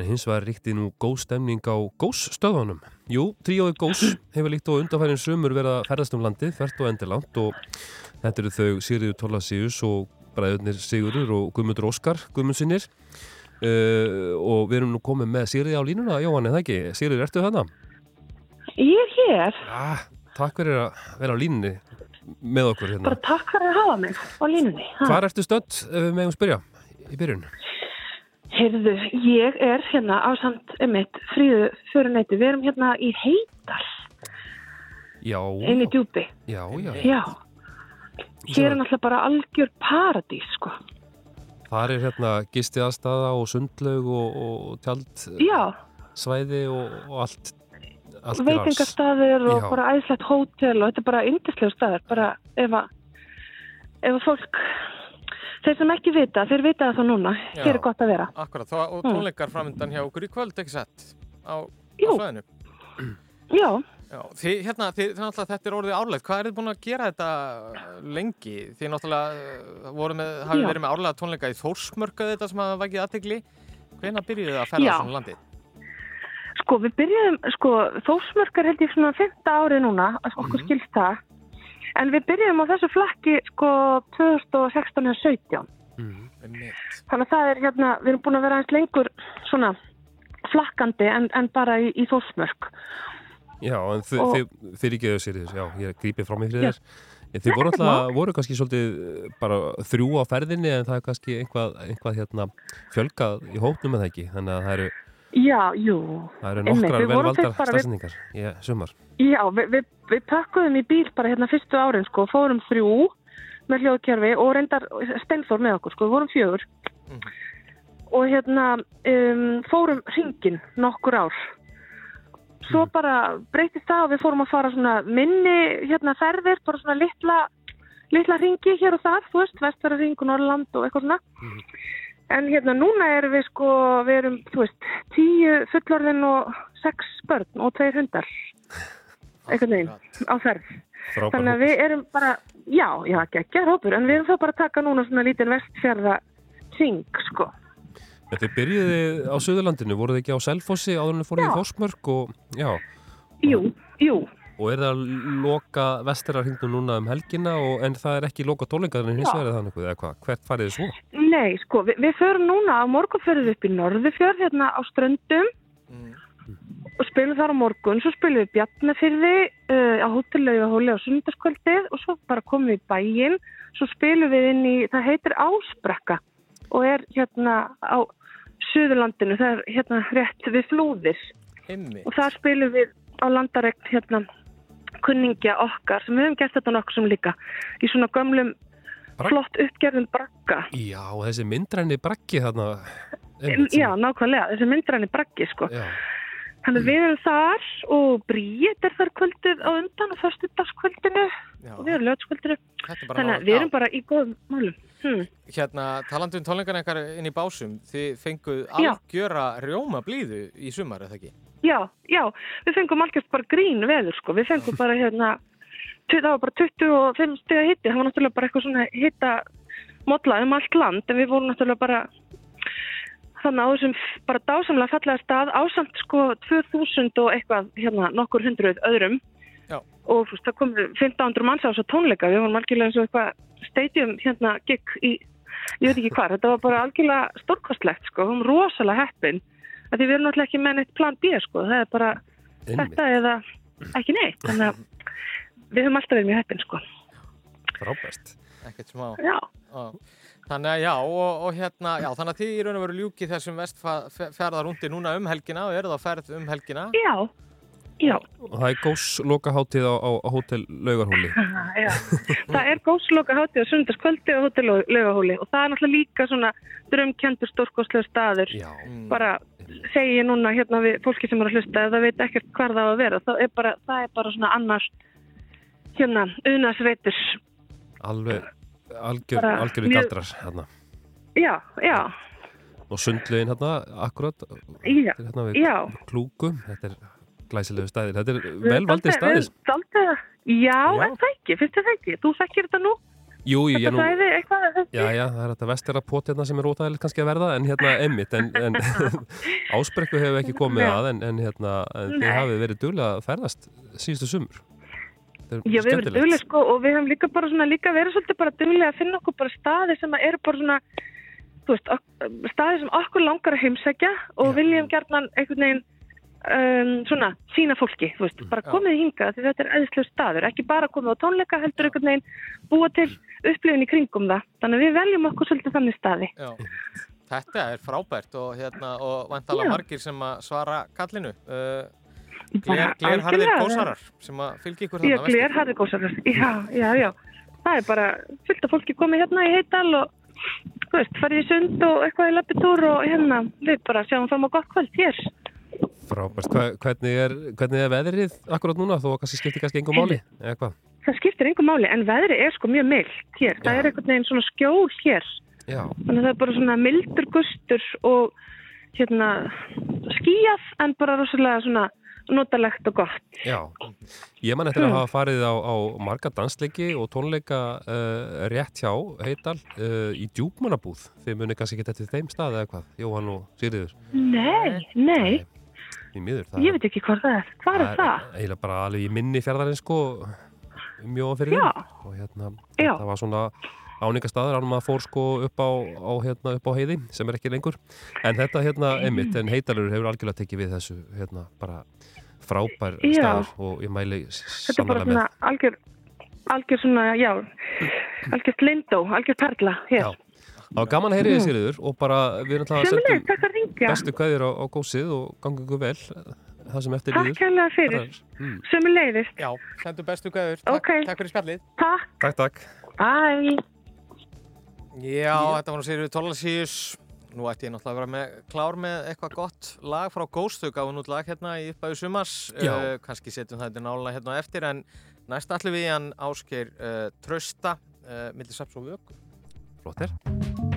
en hins var ríkti nú góð stemning á gósstöðunum. Jú, tríóið gós hefur líkt og undanfærin sumur verið að ferðast um landið, þvert og endilangt og þetta eru þau Sigriður Tólasíus og bræðurnir Sigurður og Guðmundur Óskar Guðmundsinnir uh, og við erum nú komið með Sigriði á línuna, Jóhann, eða ekki? Sigriður, ertu þarna?
Ég er hér,
Ah, takk fyrir að vera á línunni með okkur hérna.
bara takk fyrir að hafa mig á línunni. ha.
Hvar ertu stödd, ef við megum spyrja, í byrjun?
Heyrðu, ég er hérna á samt emitt fríðu fyrirneyti. Við erum hérna í Heidal,
Já,
inn í djúpi.
já, já.
Já, hér er náttúrulega bara algjör paradís, sko.
Það er hérna gisti aðstaða og sundlaug og, og tjaldsvæði
Já,
og, og allt,
veitingastaðir og bara æðislegt hótel og þetta er bara yndislegu staðir. Bara ef að, ef að fólk, þeir sem ekki vita, þeir vita það þá núna.
Já.
Hér er gott að vera.
Akkurat, þá, og tónleikar framöndan hjá okkur í kvöld, ekki sett, á, á svæðinu.
Já,
Já, þið, hérna, þið, þið náttúrulega, þetta er orðið árlegt. Hvað er þið búin að gera þetta lengi? Þið náttúrulega uh, voru með, hafið
Já.
verið með árlega tónleika í Þórsmörka þetta sem hafa vakið aðtegli. Hvenær byrjuðu þið að ferða
Já.
svona landið?
Sko, við byrjuðum, sko, Þórsmörkar held ég svona 5. árið núna, okkur
Mhm.
skilst það. En við byrjuðum á þessu flakki, sko, 2016 eða 17.
Mhm.
Einmitt.
Þannig að það er hérna, við erum búin að vera aðeins lengur svona flakkandi en, en bara í, í Þórsmörk.
Já, en þi,
Og-
þið, þið ríkjaðu sér þér, já, ég grípið frá mig þér. En Þið voru alltaf, voru kannski svolítið eh, bara þrjú á ferðinni en það er kannski einhvað, einhvað hérna fjölgað í hópnum en það ekki. Þannig að það eru,
Já, jú.
það eru nokkrar velvaldar stafsendingar í sumar.
Já, við, við, við pakkuðum í bíl bara hérna fyrstu árin, sko, fórum þrjú með hljóðkerfi og reyndar Steinþór með okkur, sko, við vorum fjögur. Og hérna um, fórum hringin nokkur ár. Svo bara breytist það og við fórum að fara svona minni hérna ferðir, bara svona litla, litla hringi hér og þar, þú veist, vestfæra hring og Norrland og eitthvað svona. En hérna núna erum við sko, við erum, þú veist, tíu fullorðin og sex börn og tveir hundar einhvern veginn á ferð.
Frábær
Þannig að við erum bara, já, já, geggjar hópur, en við erum þá bara að taka núna svona lítinn vestfjörða hring, sko.
En þið byrjuði á Suðurlandinu, voruð þið ekki á Selfossi áður en þið fóruð í
Já.
Þórsmörk og, já,
Jú, jú,
og er það að loka vesturarhingnum núna um helgina og, en það er ekki loka tónleikaðin hins vegar eða þannig, eða hvað, hvert farið þið svo?
nei, sko, við, við förum núna á morgun förum við upp í Norðufjörð, hérna á Ströndum
Mm.
og spilum þar á morgun, svo spilum við Bjarnafyrði uh, á hótellauga hóli á sundarskvöldið og svo bara komum við í bæinn, svo spilum við inn í, það heitir Ásbrekka og er hérna á Suðurlandinu, það er hérna rétt við flúðir
Einmitt.
og þar spilum við á landaregn hérna kunningja okkar sem við höfum gert þetta nokkuð sem líka í svona gömlum
Bra-
flott uppgerðum brakka.
Já, og þessi myndræni brakki þarna.
Já, nákvæmlega, þessi myndræni brakki sko.
Já,
Þannig við erum þar og Bríet er þar kvöldið á undan og föstudagskvöldinu
Já,
og við erum lögskvöldinu. Þannig að við erum bara í góðum málum. Hmm.
Hérna, talandi um tónleikana ykkar inn í básum, þið fenguð algjöra rjóma blíðu í sumar, eða ekki?
Já, já, við fengum algjörst bara grín veður sko. Við fengum bara hérna, það var bara 25 stiga hitti. Það var náttúrulega bara eitthvað svona hitta módla um allt land en við vorum náttúrulega bara þannig á þessum bara dásamlega fallega stað ásamt sko 2000 og eitthvað hérna nokkur hundruð öðrum
Já.
og veist það komið 1500 manns á þessa tónleika við vorum algjörlega eins og eitthvað stadium hérna gig í, ég veit ekki hvað þetta var bara algjörlega stórkostlegt sko, við vorum rosalega heppin að því við erum náttúrulega ekki með neitt plan B sko, það er bara
einmitt,
þetta eða ekki neitt. Þannig að við höfum alltaf verið mjög heppin sko.
Frábæst.
Ekkert smá. Þannig að já, og, og hérna, já, þannig að þið í raun og veru ljúki þessum vestferðarúndi núna um helgina og eru þá ferð um helgina.
já, já,
Og það er góðs lokaháttíð á, á, á hótel Laugarhóli.
já. það er góðsloka hátíð á sundarskvöldi og hótel laugahóli og það er náttúrulega líka svona drömkendur stórkostlega staður
Já,
bara segi ég núna hérna við fólki sem er að hlusta ef það veit ekkert hvar það á að vera það er bara, það er bara svona annars hérna, unarsveitur
alveg, algjör,
Bara
algjör
mjög-
galdrar hérna.
já, já,
Og sundlegin hérna, akkurat,
já,
hérna við
já
klúku, þetta er glæsilegu staðir. Þetta er vel valdið staðir.
Daldið, já,
Já.
en það ekki, finnst þið það ekki þú þekkir þetta nú
Jú, jú, ég
Þetta
nú,
svæði eitthvað þessi?
já, já, það er þetta vestera pot hérna sem er ótæðilegt kannski að verða, en hérna emmitt, en, en ásbrekku hefur ekki komið að, en, en hérna, en þið hafið verið duglega að ferðast síðustu sumur. Þetta er
Já, við erum duglega sko og við hefum líka bara svona líka verið svolítið bara duglega að finna okkur bara staði sem að eru bara svona þú veist, staði sem okkur langar að heimsækja og
Já.
viljum gerðnan einhvern veginn um, svona sína fólki, þú veist, bara komið hingað því þetta er eðislega staður, ekki bara komið á tónleika heldur einhvern veginn búa til upplifin í kringum það, þannig að við veljum okkur svolítið þannig staði.
Já. Þetta er frábært og, hérna, og vantalega
Já.
margir sem að svara kallinu. Uh, glerharðir gósarar sem að fylgja ykkur
Já,
þarna vestur.
glerharði gósarar, já, já, já. Það er bara fullt af fólki komið hérna í heital og, þú veist, farið í sund og eitthvað í lappitúr og hérna, við bara sjáum fram á gott kvöld hér.
Frábært. Hvernig, er, hvernig er veðrið akkurat núna, þó kannski skiptir kannski engum máli, eða hvað?
Það skiptir engum máli, en veðri er sko mjög mild hér. Það
Já.
er einhvern veginn svona skjól hér.
Já,
Þannig að það er bara svona mildur gustur og hérna skíjað en bara rosalega svona notalegt og gott.
já. Ég man eftir að
Hmm.
hafa farið á, á marga dansleiki og tónleika uh, rétt hjá Heital uh, í djúpmannabúð. Þið muni kannski ekki eftir þeim stað eða hvað, Jóhann og Sigriður.
Nei, nei,
Í miður.
ég veit ekki hvað það er. Hvað er það?
eiginlega bara alveg í minni fjárðarinn sko mjög fyrir
Já.
og hérna
Já.
það var svona áningastaður ánum að fór sko upp á, á, hérna, upp á heiði sem er ekki lengur en þetta hérna einmitt en heitalur hefur algjörlega tekið við þessu hérna bara frábær
Já.
staður og ég mæli
Þetta er bara
sannlega
svona
með
algjör, algjör svona, já, algjör lindó, algjör perla hér.
Já. Það var gaman að heyri þið Sigriður og bara við erum alltaf að
takk ringja.
bestu kveðir á, á gósið og gangi ykkur vel það sem eftir
Takk
líður
kærlega fyrir.
Mm.
Sjömmulegis.
Já, sendu bestu gæður. Takk,
Ok.
takk fyrir spjallið.
Takk.
Takk, takk
Bye.
Já, þetta var nú Sigurður Tólasíus. Nú ætti ég náttúrulega að vera með, klár með eitthvað gott lag frá Ghost. Þau gáðu nút lag hérna í uppæðu sumars.
Já.
Uh, kannski setjum það þetta nálega hérna á eftir. En næst ætlum við hann Ásgeir uh, Trausta, uh, millir Saps og Vöku.
Flott er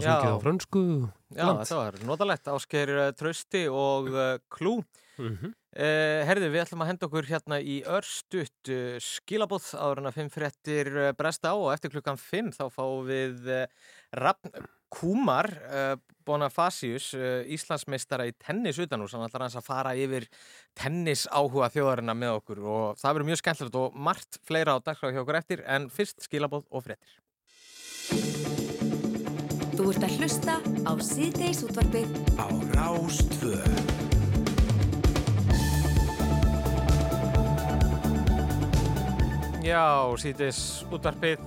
Þetta var sungið á frönsku.
Já, þetta var notalegt, Ásgeir eh, Trausti og uh, Klú.
Mm -hmm.
Uh, herðu, við ætlum að henda okkur hérna í örstutt uh, skilabóð en að fimm fréttir uh, bresta á og eftir klukkan fimm þá fáum við Rafn Kúmar uh, Bonafasius, Íslandsmeistara í tennis utanús, hann ætlar hans að fara yfir tennis áhuga þjóðarina með okkur og það verður mjög skemmtilegt og margt fleira á dagskrá hjá okkur eftir en fyrst skilabóð og fréttir.
Ert að hlusta á síðdeis útvarpið.
Á Rástvö
Já, síðis útvarpið.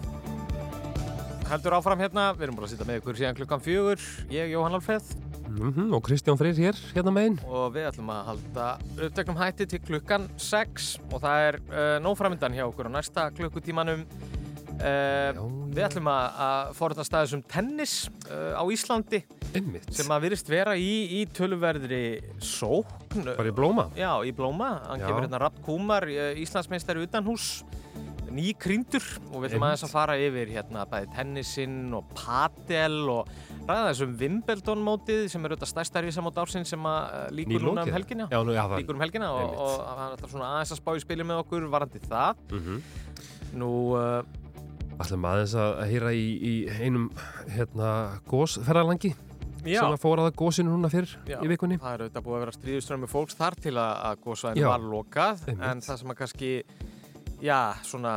Heldur áfram hérna, við erum búin að sitja með ykkur síðan klukkan fjögur, ég, Jóhann Alfreð.
Mm og Kristján Freyr hér, hérna megin.
og við ætlum að halda upptöknum hætti til klukkan 6 og það er uh, nóframindan hjá okkur á næsta klukkutímanum uh, við ætlum að, að forða staðis um tennis uh, á Íslandi
Einmitt.
sem að virðist vera í, í töluverðri sókn
Bara í blóma.
Já, í blóma, hann
Já.
kemur hérna Rapp Kúmar, eh, Íslandsmeistari utanhús nýkryndur og við ætlum
Einmitt.
aðeins að fara yfir hérna bæði tennisinn og padel og ræða þessum Wimbledon mótið sem er auðvitað stærsta risamót ársinn sem að eh, líkur núna um helgina
Já, nú, já, það-
líkur um helgina og,
Einmitt.
og hann ætlar svona aðeins að spá í spili með okkur varandi það
Mhm.
nú uh,
Ætlum aðeins að heyra í, í einum hérna gósferðalangi
Já.
sem að fóra það gósinu núna fyrr
Já,
í vikunni.
það er auðvitað búið að vera stríðuströmmu fólks þar til að, að góðsvæðinu
Já.
var lokað
Einmitt.
en það sem að kannski já, svona,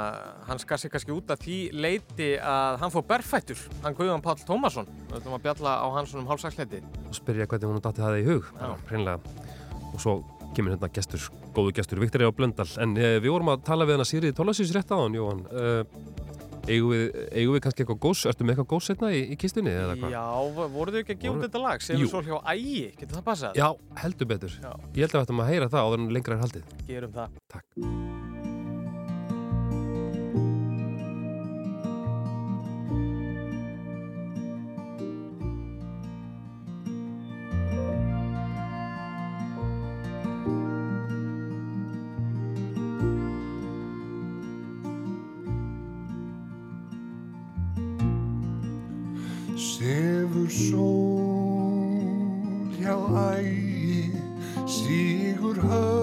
hann skar sig kannski út að því leiti að hann fór berfættur, hann Guðjón Páll Tómasson við ætlum að bjalla á hans um hálfsaksleiti
og spyrja hvernig hún datti það í hug og svo kemur hérna gestur, góðu gestur Viktor á Blöndal en e, við vorum að tala við hana Sýrið Tólasís rétt á hann Jóhann e, eigum, við, eigum við kannski eitthvað gós ertu með eitthvað gós hérna í, í kistunni eða hvað?
Já, voruð þau ekki að gefa
Voru-
þetta lag sem er svo hjá ægi, getur það passað?
Já, heldur betur
Já.
ég held að við ættum að heyra það áður en lengra er haldið
Gerum það
Takk
sól hjá ægi, sígur höfg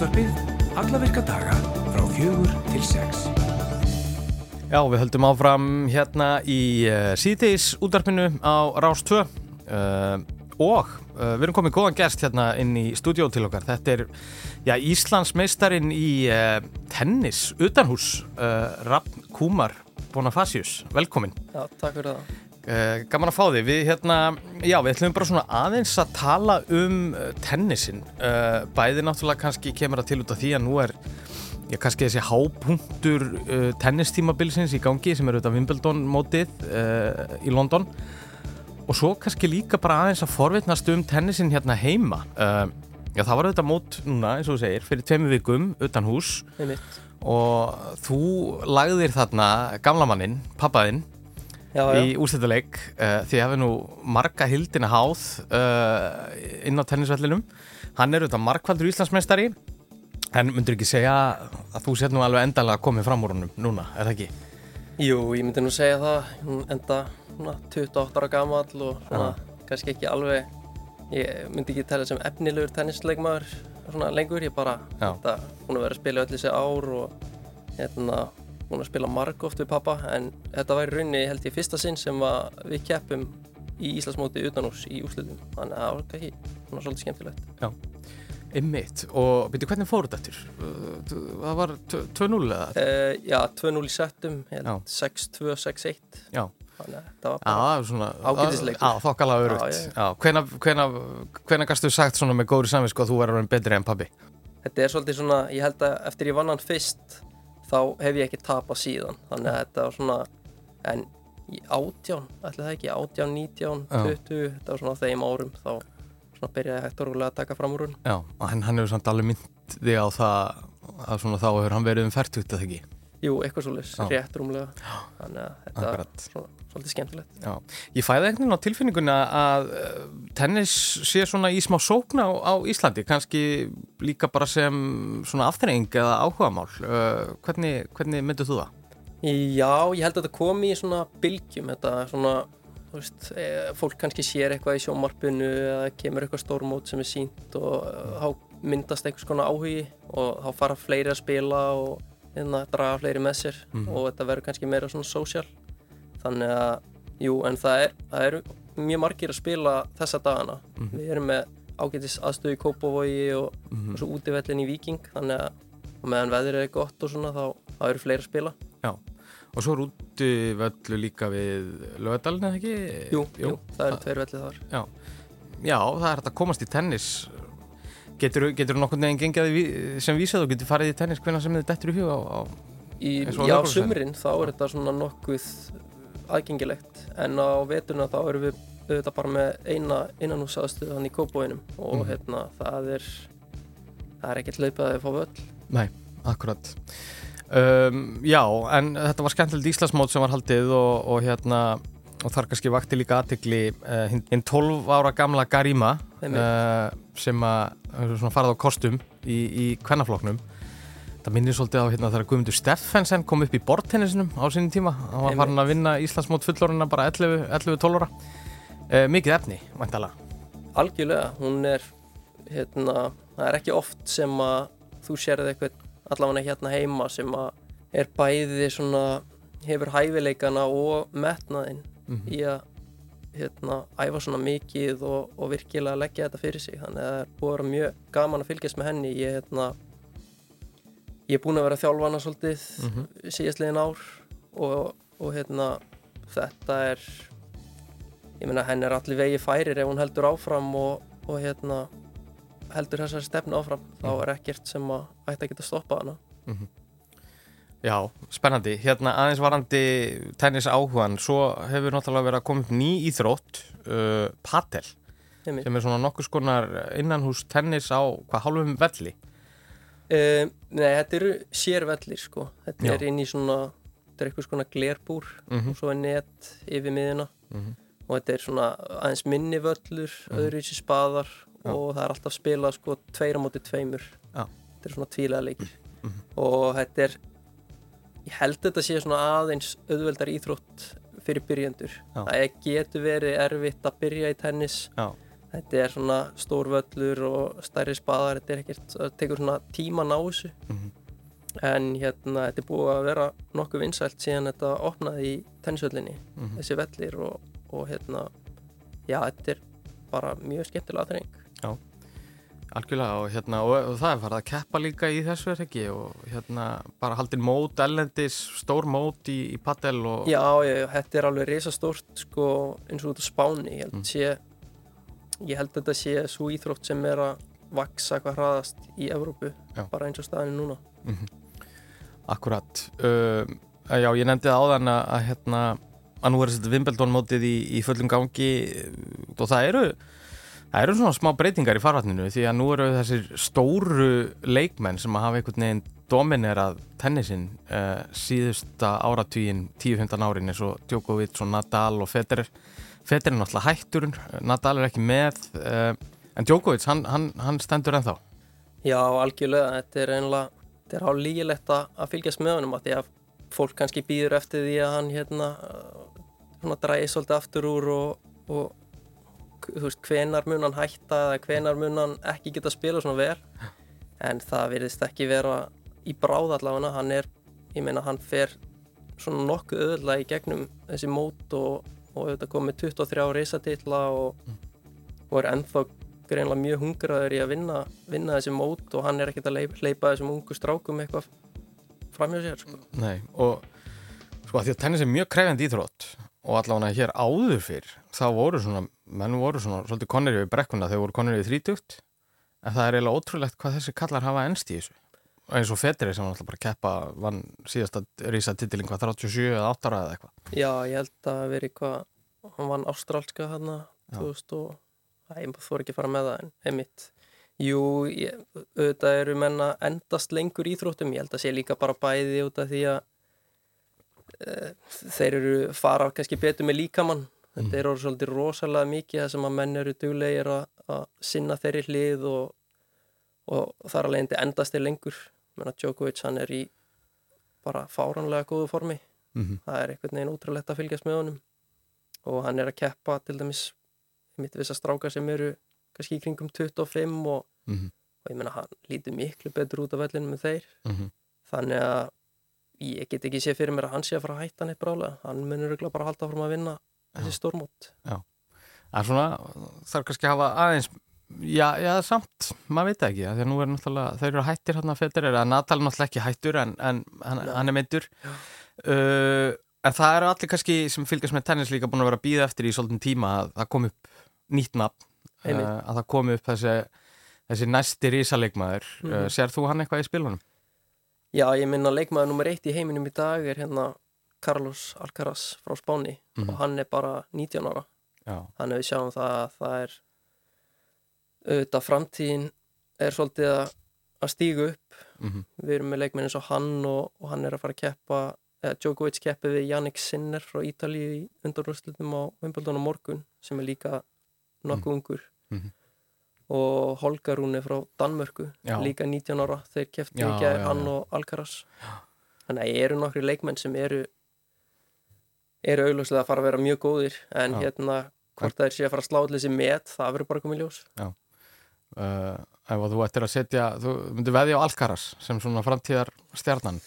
Síðdeis útvarpið, alla virka daga frá fjögur til sex.
Já, við höldum áfram hérna í uh, síðdeis útvarpinu á Rás 2 uh, og uh, við erum komið góðan gest hérna inn í stúdíó til okkar. Þetta er já, Íslands meistarinn í uh, tennis utanhús, uh, Raffn Kúmar Bonafasius. Velkomin.
Já, takk fyrir það.
Uh, gaman að fá þig. Við hérna, já, við ætlum bara svona aðeins að tala um uh, tennisin. Uh, bæði náttúrulega kannski kemur það til út af því að nú er Já, kannski þessi hápunktur uh, tennistímabilsins í gangi sem er auðvitað Wimbledon mótið í London og svo kannski líka bara aðeins að forvitnast um tennisin hérna heima Já, það var auðvitað mót núna, eins og þú segir, fyrir tveimu vikum utan hús
Einmitt.
og þú lagðir þarna gamla mannin, pappaðinn
Já, já.
í úrstættuleik uh, því hefði nú marga hildina háð uh, inn á tennisvellinum. Hann er auðvitað markvaldur Íslandsmeistari. En myndur ekki segja að þú sétt nú alveg endalega komið fram úr honum núna, er það ekki?
Jú, ég myndi nú segja það, hún enda svona 28 ára gamall og svona kannski ekki alveg, ég myndi ekki tella sem efnilegur tennisleikmaður svona lengur, ég bara, þetta, hún er verið að spila öll þessi ár og hérna, er að spila margóft við pappa en þetta væri raunni held ég fyrsta sinn sem við keppum í Íslandsmóti utanús í úrslutum, þannig að það var ekki svona svolítið skemmtilegt.
Já, einmitt. Og byrju, hvernig fór þetta eftir? Það var 2-0 eða?
Uh, já, 2-0 í settum, ég
Já.
held 6-2, 6-1.
Já.
Þannig að þetta var bara
það
ágætisleikur.
Já, þokkalega örugt hvena, gastu sagt svona með góðri samvinsku að þú verður orðinn betri en pabbi?
Þetta er svolítið svona, ég held að eftir ég vann hann fyrst þá hef ég ekki tapað síðan. Þannig að þetta var svona en í átján, ætli það ekki átján, nítján,
Já.
20 þetta var svona þeim árum þá svona byrjaði hægt og rúlega að taka fram úr hún
Já, en hann hefur samt alveg mynd þig á það að svona þá hefur hann verið um færtugt að ekki?
Jú, eitthvað svolítið, rétt rúmlega. Þannig að þetta
Akkurat.
svona, svolítið skemmtilegt
Já, ég fæði veginn á tilfinninguna að uh, tennis sé svona í smá sókna á, á Íslandi, kannski líka bara sem svona aftreying eða áhugamál. Uh, hvernig, hvernig myndir þú það?
Já, ég held að þetta komi í svona bylgjum, þetta svona, þú veist, e, fólk kannski sér eitthvað í sjónvarpinu eða kemur eitthvað stórmót sem er sínt og e, þá myndast einhvers konar áhugi og þá fara fleiri að spila og hérna, draga fleiri með sér
Mhm.
og þetta verður kannski meira svona social. Þannig að, jú, en það er, það eru mjög margir að spila þessa dagana.
Mhm.
Við erum með ágætis aðstöðu í Kópavogi og,
Mhm.
og svo útivellin í Viking, þannig að meðan veðrið er gott og svona þá, þá eru fleiri að spila.
Já, og svo er úti völlu líka við lögadalinn eða ekki?
Jú, jú, það eru tveir vellið þar.
Já, já það er hægt að komast í tennis. Getur þú gengið að því sem vísað og getur farið í tennis hvernig sem þið dettur í huga á, á
Í, já, sumrin þá er þetta svona nokkuð aðgengilegt en á veturna þá erum við auðvitað bara með eina innanhúsaðstöðu hann í Kópóinum og
Mhm.
hérna það er það er ekkert hlaupað að fá völl.
Nei, akkurat. Um, Já, en þetta var skemmtilegt Íslandsmót sem var haldið og, og hérna og þar kannski vakti líka aðtegli uh, hinn hinn 12 ára gamla Garima uh, sem að farið á kostum í, í kvennafloknum það minnir svolítið á hérna þegar Guðmundur Steffensen kom upp í bortennisinum á sinni tíma. Hann var farin að vinna Íslandsmót fullorina bara 11-12 ára. Uh, mikið efni, væntalega
algjörlega, hún er hérna, það er ekki oft sem að þú sérði eitthvað allavega hérna heima sem að er bæði svona hefur hæfileikana og metnaðinn
Mhm.
í að hérna, æfa svona mikið og, og virkilega leggja þetta fyrir sig. Þannig að það er að vera mjög gaman að fylgjast með henni ég, hérna, ég er búin að vera að þjálfa hana svolítið
Mhm.
síðastliðin ár og, og hérna, þetta er ég meina henni er allir vegi færir ef hún heldur áfram og, og hérna heldur þessari stefnu áfram þá
Mhm.
er ekkert sem að ætti að geta stoppað hana
Já, spennandi. Hérna aðeins varandi tennis áhugan, svo hefur náttúrulega verið að koma upp ný íþrótt, uh,
Einmitt.
sem er svona nokkus konar innanhús tennis á hvað hálfum velli.
Um, nei, þetta eru sérvellir sko. Þetta
Já.
er inn í svona, þetta er eitthvað svona glerbúr
Mhm.
og svo er net yfir miðuna
Mhm.
og þetta er svona aðeins minni völlur,
Mhm.
öðru í spaðar
Já.
og það er alltaf spilað sko tveir á móti tveimur.
Já.
Þetta er svona tvílega leikir
Mhm.
og þetta er, ég held þetta sé svona aðeins auðveldar íþrótt fyrir byrjendur.
Já.
Það getur verið erfitt að byrja í tennis
Já.
Þetta er svona stór völlur og stærri spaðar, þetta er ekkert, það tekur svona tíma að ná þessu.
Mhm.
En hérna, þetta er búið að vera nokkuð vinsælt síðan þetta opnaði í tennisvöllinni,
Mhm.
þessi vellir og, og hérna, já, þetta er bara mjög skemmtilega aðreng.
Já, algjörlega og, hérna, og, og það er farið að keppa líka í þessu er ekki og hérna bara haldin mót, ellendis, stór mót í, í paddel og
Já, já, þetta er alveg risastórt sko eins og út á Spáni ég held,
Mm.
sé, ég held að þetta sé svo íþrótt sem er að vaksa hvað hraðast í Evrópu
Já.
bara eins og staðinu núna
Mhm. Akkurat uh, Já, ég nefndi það áðan að, að hérna að nú er þessi Wimbledon mótið í, í fullum gangi og það eru það eru svona smá breytingar í farvatninu því að nú eru þessir stóru leikmenn sem að hafa einhvern veginn dominerað tennisin uh, síðusta áratvíin 10-15 árin eins og Djokovic og Nadal og Federer Federer er náttúrulega hættur Nadal er ekki með uh, en Djokovic, hann, hann, hann stendur ennþá.
Já, algjörlega, þetta er einlega þetta er hálf lígilegt að fylgjast með honum að því að fólk kannski býður eftir því að hann hérna svona dræði svolítið aftur úr og, og þú veist, hvenar mun hann hætta eða hvenar mun hann ekki geta að spila svona vel? En það virðist ekki vera í bráð allavega. Hann er, ég meina hann fer svona nokkuð öðulega í gegnum þessi mót og, og auðvitað komið 23 reysatitla og, og er ennþá greinlega mjög hungraður í að vinna, vinna þessi mót og hann er ekkert að leip- hleypa þessum ungu strákum eitthvað framjá sér sko.
Nei, og sko að því að tennis er mjög krefjandi íþrótt og allavega hér áður fyrr þá voru svona, menn voru svona svolítið konir yfir brekkuna, þeir voru konir yfir þrítugt en það er eiginlega ótrúlegt hvað þessi kallar hafa ennst í þessu eins og Federer sem var alltaf bara að keppa vann síðasta rísa titilin hvað 37 eða 8 ára eða eitthvað.
Já, ég held að veri eitthvað hann vann ástrálska hann
Já.
2000 og Æ, ég þór ekki að fara með það en heimitt Jú, ég, auðvitað eru menna endast lengur íþróttum, ég held að sé líka bara bæði út af því að e, þeir eru fara kannski betur með líkamann. Þetta er orðið svolítið rosalega mikið það sem að menn eru duglegir að, að sinna þeirri hlið og, og þar alveg endast er lengur menna Djokovic hann er í bara fáranlega góðu formi.
Mhm.
það er einhvern veginn ótrúlegt að fylgjast með honum. Og hann er að keppa til dæmis mitt viss að stráka sem eru kannski í kringum 25 og,
Mhm.
og ég meina hann lítur miklu betur út af vellinu með þeir.
Mhm.
þannig að ég get ekki sé fyrir mér að hann sé að fara að hætta neitt brálega hann munur örugglega bara að halda fram að vinna þessi stórmót.
Já, það er svona þarf kannski að hafa aðeins já, já, samt, maður veit ekki að nú er náttúrulega, þeir eru hættir hérna Federer eða Nadal er náttúrulega ekki hættur en, en hann, hann er meittur uh, en það eru allir kannski sem fylgjast með tennis líka búin að vera að býða eftir í svolítinn tíma að það kom upp nýtt nafn. Uh, að það kom upp þessi, þessi næsti rísaleikmaður uh,
Mhm.
sér þú hann eitthvað í spilunum?
Já, ég minna leikmaður nummer eitt í heiminum í dag er hérna Carlos Alcaraz frá Spáni.
Mhm.
og hann er bara 19 ára.
Já,
þannig að við sjáum það að það er auðvitað framtíðin er svolítið að, að stígu upp
Mhm.
við erum með leikmenn eins og hann og, og hann er að fara að keppa eða Djokovic keppið við Jannik Sinner frá Ítalíu í undanrúslutum á Wimbledon á morgun sem er líka nokkuð ungur
Mhm.
og Holger Rune frá Danmörku
Já.
líka 19 ára þeir kepptu
Já,
ekki
já,
hann
já.
og Alcaraz þannig að eru nokkri leikmenn sem eru eru augljóslega að fara að vera mjög góðir en
Já.
hérna hvort það er sé að fara að slá allir þessi met það verður bara komið ljós
uh, ef þú ættir að setja þú myndir veðja á Alcaraz sem svona framtíðar stjarnan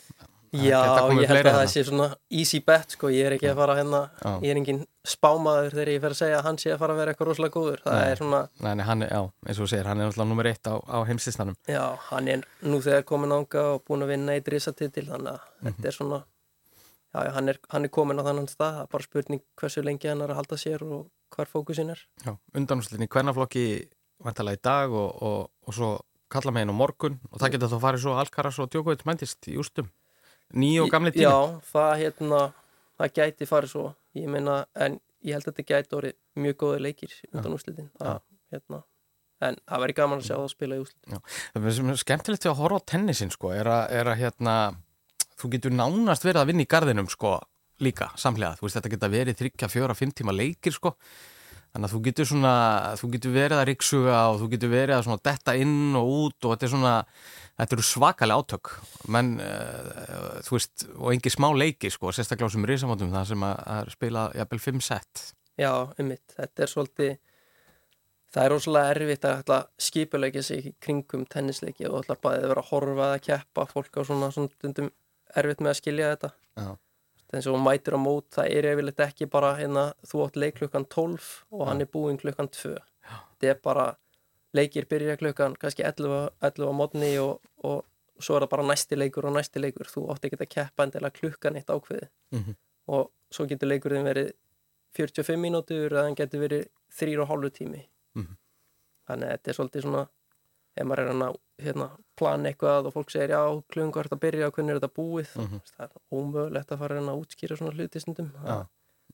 Já,
geta komið
ég held að það sé svona easy bet sko, ég er ekki að fara hérna
Já.
ég er engin spámaður þegar ég fer að segja að hann sé að fara að vera eitthvað rosalega góður það
Nei.
er svona,
Nei, nei, hann er, já, eins og þú segir, hann er náttúrulega nummer eitt á, á heimslistanum.
já, hann er nú þegar komin ánga og búin að vinna í drisatitil þannig að
Mhm.
þetta er svona já, já, hann er, hann er komin á þannan stað það er bara spurning hversu lengi hann er að halda sér og hvar fókusin er
Já, undanúslinni kvennaflokki vantalega í dag og, og, og svo kalla meginn á morgun og það getur þá farið svo Alcaraz og Djokovic mæntist í úrstum. Nýju og gamli tími.
Já, það hérna það gæti farið svo, ég meina en ég held að þetta gæti orðið mjög góði leikir undan úrslitin það, hérna, en það væri gaman að sjá það að spila í úrslitin
Það sem er skemmtilegt við að horfa á tennisin sko, er að, er að hérna, þú getur nánast verið að vinna í gardinum sko, líka, samlega. Þú veist, þetta geta verið þryggja, fjóra, fimm tíma leikir sko. Þannig að þú getur svona, þú getur verið að riksuga og þú getur verið að svona detta inn og út og þetta er svona, þetta eru svakalega átök. Menn, uh, þú veist, og engi smá leiki sko, sérstaklega á þessum risamótum það sem að, að spila jafnvel fimm sett.
Já, einmitt, þetta er svolítið
það er rosalega erfitt að skipulegja sig kringum tennisleiki og ætla bæðið vera að horfa að keppa fólk á svona, svona stundum erfitt með að skilja þetta
Já.
Eins og hún mætir á mót, það er yfirleitt ekki bara hérna, þú átt leik klukkan 12 og hann er búinn klukkan 2 þetta er bara, leikir byrja klukkan kannski 11, 11 á mótni og, og svo er það bara næsti leikur og næsti leikur, þú átt ekki að keppa endilega klukkan eitt ákveði
Mhm.
og svo getur leikurinn verið 45 mínútur eða hann getur verið 3,5 tími.
Mhm.
þannig að þetta er svolítið svona ef maður er að ná, hérna, plana eitthvað og fólk segir já, klungu er þetta að byrja og hvernig er þetta búið
Mhm.
það er ómögulegt að fara að útskýra svona hluti stundum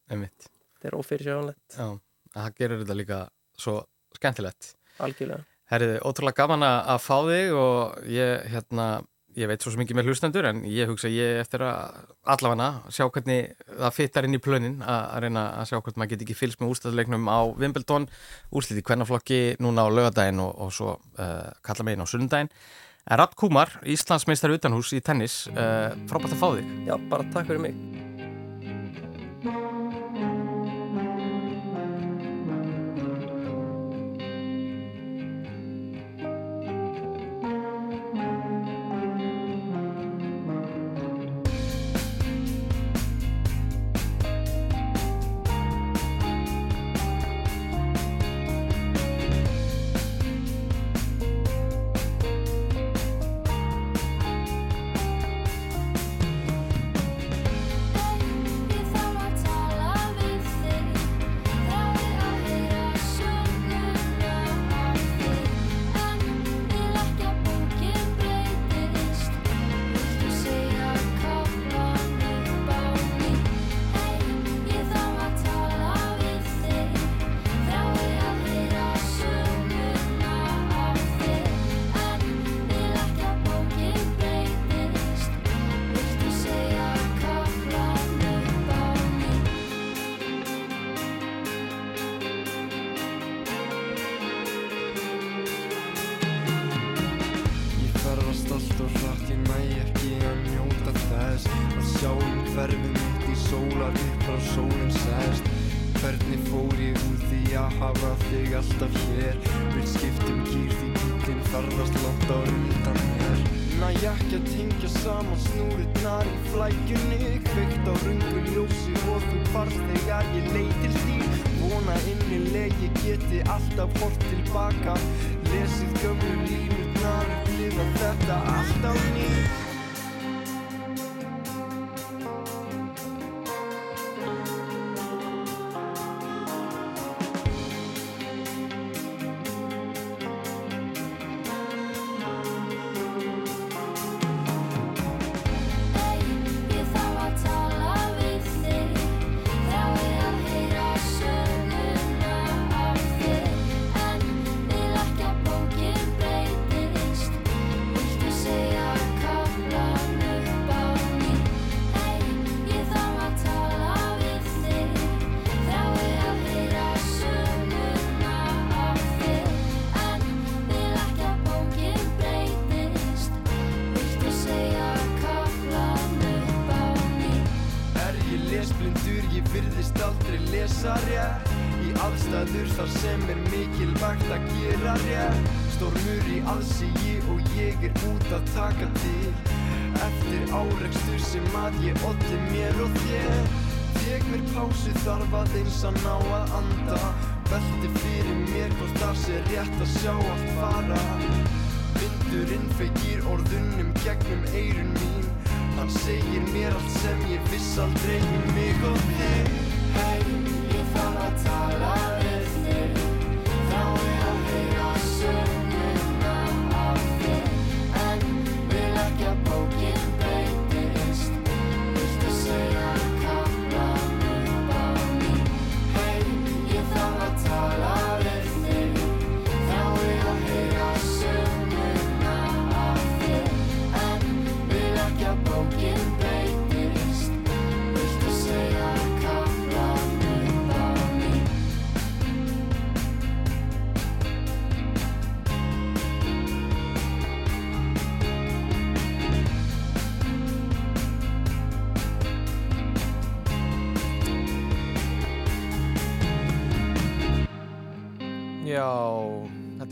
einmitt.
þetta er ófyrirsjáanlegt
Já, það gerir þetta líka svo skemmtilegt.
algjörlega
Herriði, ótrúlega gaman að fá þig og ég, hérna, ég veit svo ekki með hlustendur en ég hugsa ég eftir að allavega sjá hvernig það fittar inn í plönin að, að reyna að sjá hvort maður get ekki fylgst með úrstæðleiknum á Wimbledon, úrsliti kvennaflokki núna á lögadaginn og, og svo uh, kalla megin á sunnudaginn. En Rapp Kúmar, Íslandsmeistar utanhús í tennis, uh, frábært að fá þig.
Já, bara takk fyrir mig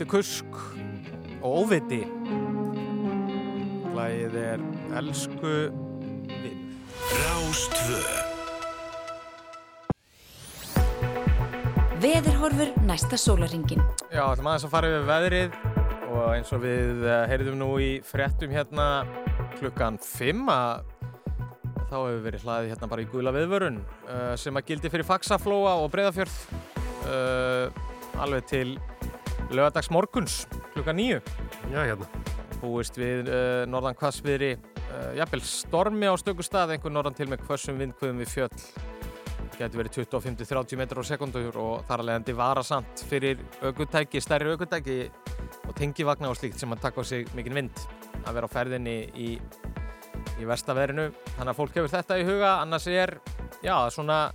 er
kusk og óviti. Lægið er Elsku vinn.
Rástvö
Veðurhorfur næsta sólaringin.
Já, ætlum aðeins að fara yfir veðrið og eins og við uh, heyrðum nú í fréttum hérna klukkan 5 að þá hefur verið hlaðið hérna bara í gula viðvörun uh, sem að gildi fyrir Faxaflóa og Breiðafjörð uh, alveg til lögadags morguns klukkan 9
Já, hérna.
Búist við uh, norðan hvassviðri uh, jafnvel stormi á stöku stað einhver norðan til með hvössum vindkvöðum við fjöll. Getur verið 25-30 metrar á sekundur og þar alveg endi varasamt fyrir aukutæki, stærri aukutæki og tengivagna og slíkt sem að taka á sig mikinn vind. Að vera á ferðinni í, í verstaveðrinu þannig að fólk hefur þetta í huga. Annars er, já, svona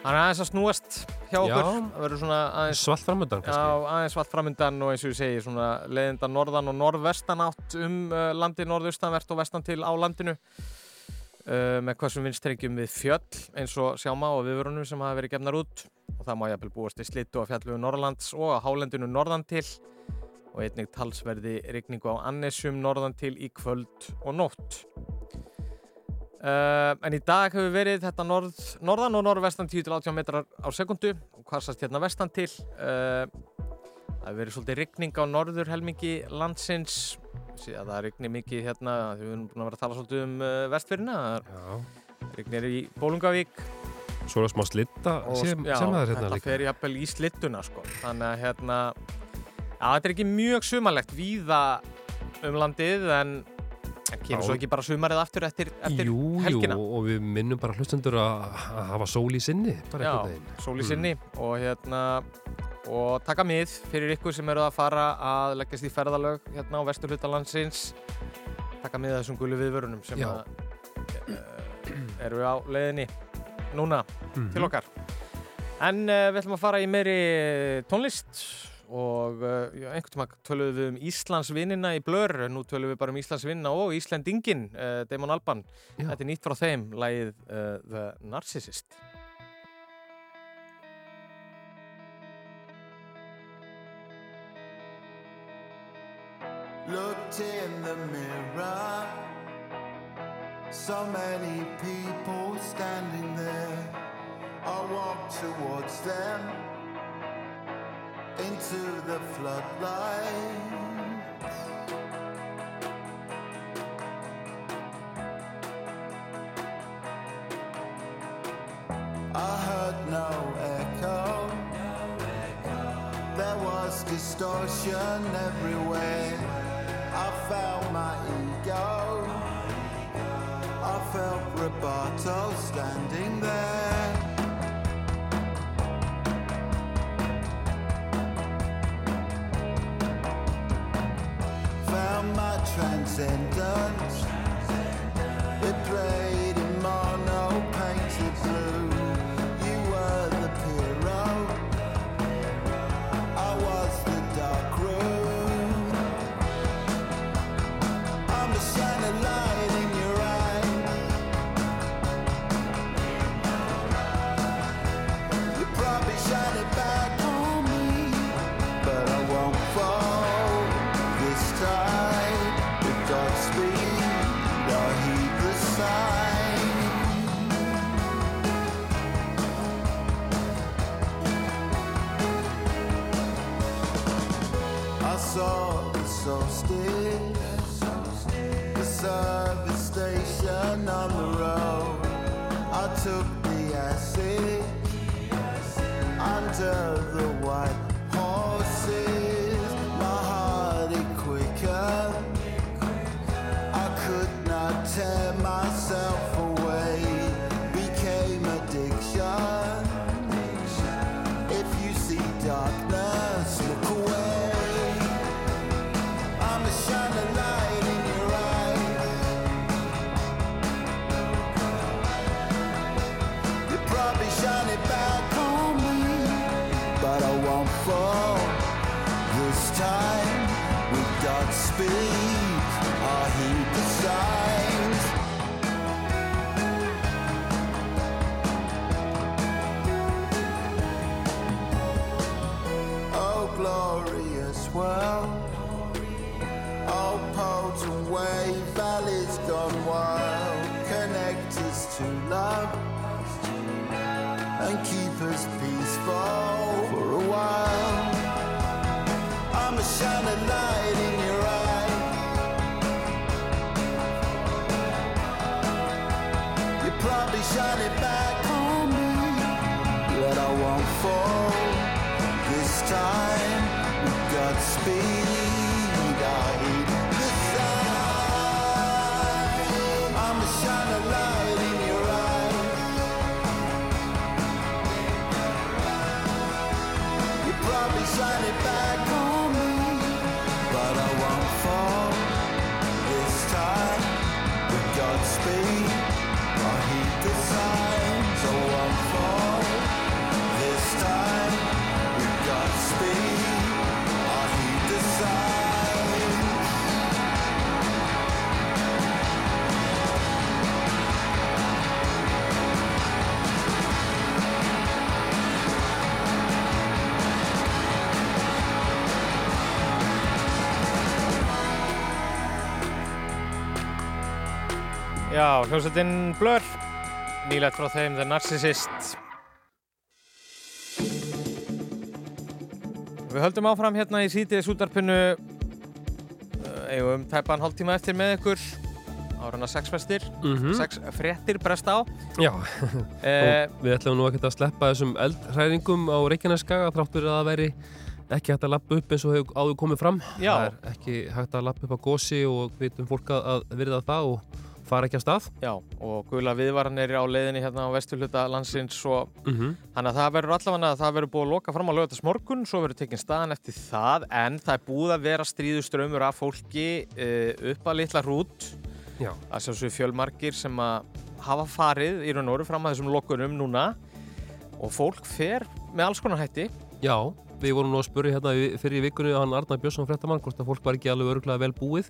hann er aðeins að snúast hjá
Já.
okkur það verður svona aðeins
Svalt framundan kannski.
Já, aðeins svalt framundan og eins og ég segi svona leiðinda norðan og norðvestan átt um uh, landi norðaustanvert og vestan til á landinu uh, með hversum vinstrengjum við fjöll eins og sjáma og viðvörunum sem hafa verið gefnar út og það má jafnvel búast í slittu á fjallu Norrlands og á hálendinu norðan til og einnig talsverði rigningu á Annesjum norðan til í kvöld og nótt Uh, en í dag hefur verið þetta norð, norðan og norðvestan 10-18 metrar á sekundu og hvarsast hérna vestan til? Uh, það hefur verið svolítið rigning á norður helmingi landsins. Síðan það rignir mikið hérna við erum búin að vera að tala svolítið um uh, vestfyrina það rignir í Bólungavík
Svo er það smá slitta
og
sem,
já,
sem það hérna
fer jafnvel í slittuna sko. þannig að hérna já, þetta er ekki mjög sumarlegt víða um landið en en kemur svo ekki bara sumarið aftur eftir, eftir
Jú,
helgina
jú, og við minnum bara hlustendur að, hafa sól í sinni.
Já, sól í
Mm.
sinni og hérna og taka mið fyrir ykkur sem eru að fara að leggjast í ferðalög hérna á vestur landsins taka mið þessum gulu viðvörunum sem að uh, eru á leiðinni núna
Mhm.
til okkar en uh, við ætlum að fara í meiri tónlist og uh, já, einhvern tíma töluðum við um Íslandsvinnina í Blur nú töluðum við bara um Íslandsvinnina og Íslendingin uh, Damon Alban, þetta er nýtt frá þeim lagið uh, The Narcissist.
Looked in the mirror, so many people standing there. I walked towards them into the floodlights. I heard no echo. There was distortion everywhere. I felt my ego. I felt Roberto standing there. Transcendence. It the service station on the road. I took the acid under the white horses. My heart it quicker. I could not tear myself love and keep us peaceful for a while. I'm a shining light in your eye. You probably shine it back on me, but I won't fall this time. With
Já, hljómsveitin Blur, nýlegt frá þeim The Narcissist. Við höldum áfram hérna í sítiðis útarpinu, eigum tæpan hálftíma eftir með ykkur, árana sex festir,
Mhm.
sex fréttir brest á.
Já,
Eh,
og við ætlum nú ekkert að sleppa þessum eldhræringum á Reykjaneskaga þrátt fyrir að það væri ekki hægt að lappa upp eins og hefur áður komið fram.
Já.
Það er ekki hægt að lappa upp á gósi og við vitum fólk að, að virða það og fara ekki að stað.
Já, og gula viðvaranir á leiðinni hérna á vesturhluta landsins og
Mhm.
þannig að það verður allavega að það verður búið að loka fram á lögatast morgun, svo verður tekinn staðan eftir það, en það er búið að vera stríðuströmmur af fólki uh, upp að litla hrút
Já.
að sjálfsögðu fjölmargir sem að hafa farið í raun og veru fram að þessum lokunum núna og fólk fer með alls konar hætti
Já, við vorum nú að spurja hérna fyrir í vikunni hann Arnar Björnsson fréttamann hvort að fólk var ekki alveg örgulega vel búið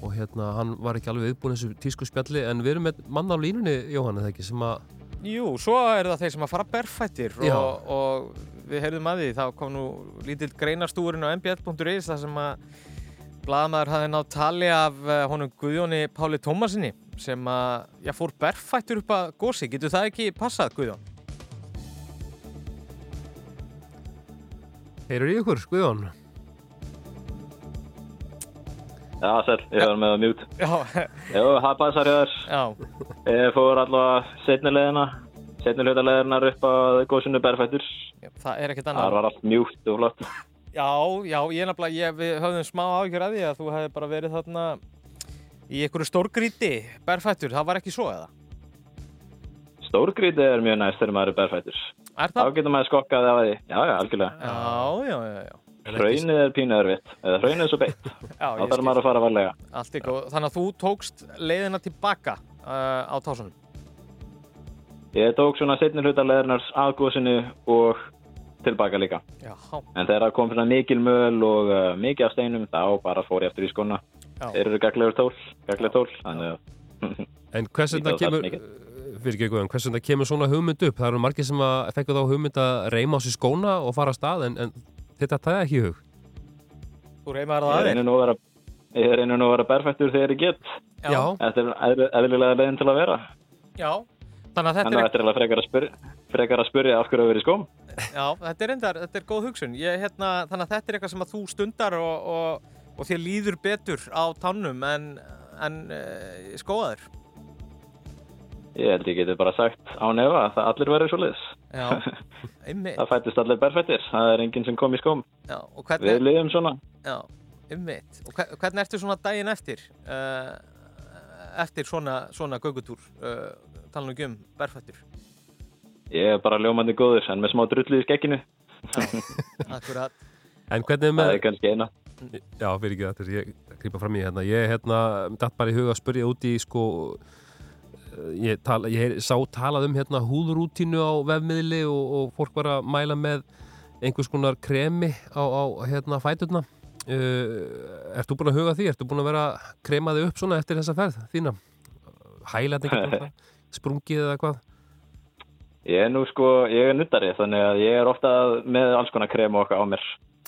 og hérna hann var ekki alveg viðbúin þessu tísku spjalli en við erum með mann á línunni Jóhann eða ekki sem að
Jú, svo er það þeir sem að fara berfættir og, og við heyrðum að því, þá kom nú lítill greinarstúrin á mbl.is þar sem að blaðmaður hafði nátt tali af uh, honum Guðjóni Páli Tómasinni sem að, já, fór berfættur upp að gósi. Getur það ekki passað, Guðjón?
Heyrur í ykkur, Guðjón?
Já, sæl, ég var með að mjút.
Já.
Jú, það passar ég þar.
Já.
Ég fór allavega setni leðina, setni hluta leðinar upp að góðsunu berfættur.
Það er ekkert
Það
annað.
var allt mjúkt og flott.
Já, já, ég er nefnilega, við höfðum smá áhyggjur að því að þú hefði bara verið þarna í einhverju stórgríti berfættur. Það var ekki svo, eða?
Stórgríti er mjög næst þegar maður er berfættur.
Er
það? Þá getur maður skokkað af því. Já, já, algjörlega.
Já, já, já, já.
Hraunið er pínu erfitt, eða hraunið er svo beitt.
Já,
Þá þarf maður að fara varlega.
Allt í góð. Þannig að þú tókst leiðina tilbaka uh, á tásunum.
Ég tók svona setni hluta leðinars að góðsunu og tilbaka líka.
Já.
En þegar það kom svona mikil möl og uh, mikið af steinum, þá bara fór ég eftir í skona. Þeir eru gaglegur tól, gaglegur tól, þannig að...
En hvers vegna
Lítið á það
kemur,
mikið.
fyrir ekki Guðjón, hvers vegna kemur svona hugmynd upp? Það eru margir sem að fekku þá hugmynd að reyma á sér skóna og fara að stað en, en þetta það ekki hug.
Þú reymar það
að vera, ég reynir nú að vera berfættur þegar ég get.
Já.
Þetta er eðli- eðlilega leiðin til að vera.
Já. Þannig að þetta
það
er,
ættir alveg frekar að spyrja, frekar að spyrja af hverju að vera í skóm.
já, þetta er endar, þetta er góð hugsun. Ég, hérna, þannig að þetta er eitthvað sem að þú stundar og, og, og þér líður betur á tannum en, en uh, skóaður.
Ég held ég geti bara sagt á nefa að það allir verður svo liðs. Það fættist allir berfættir. Það er enginn sem kom í skóm.
Já, og hvernig...
Við liðum svona.
Já, einmitt. Og hve- hvernig ertu svona daginn eftir? Uh, eftir svona, svona gögutúr, uh, tala nú ekki um berfættur.
Ég er bara ljómandi góður en með smá drullu í skekkinu.
Akkurat.
En hvernig er með...
Það er kannski eina.
Já, fyrir ekki þetta, ég grípa fram í hérna. Ég hérna, datt bara í huga að spyrja út í sko, eh, ég, tala, ég sá talað um hérna húðrútínu á vefmiðli og, og fólk var að mæla með einhvers konar kremi á, á hérna fæturna. Uh, ert þú búin að huga því? Ert þú búin að vera að krema þig upp svona eftir þessa ferð þína? Hælæt einhvern sprungið eða hvað?
Ég er nú sko, ég er nuttari þannig að ég er ofta með alls konar krem og okkar á mér.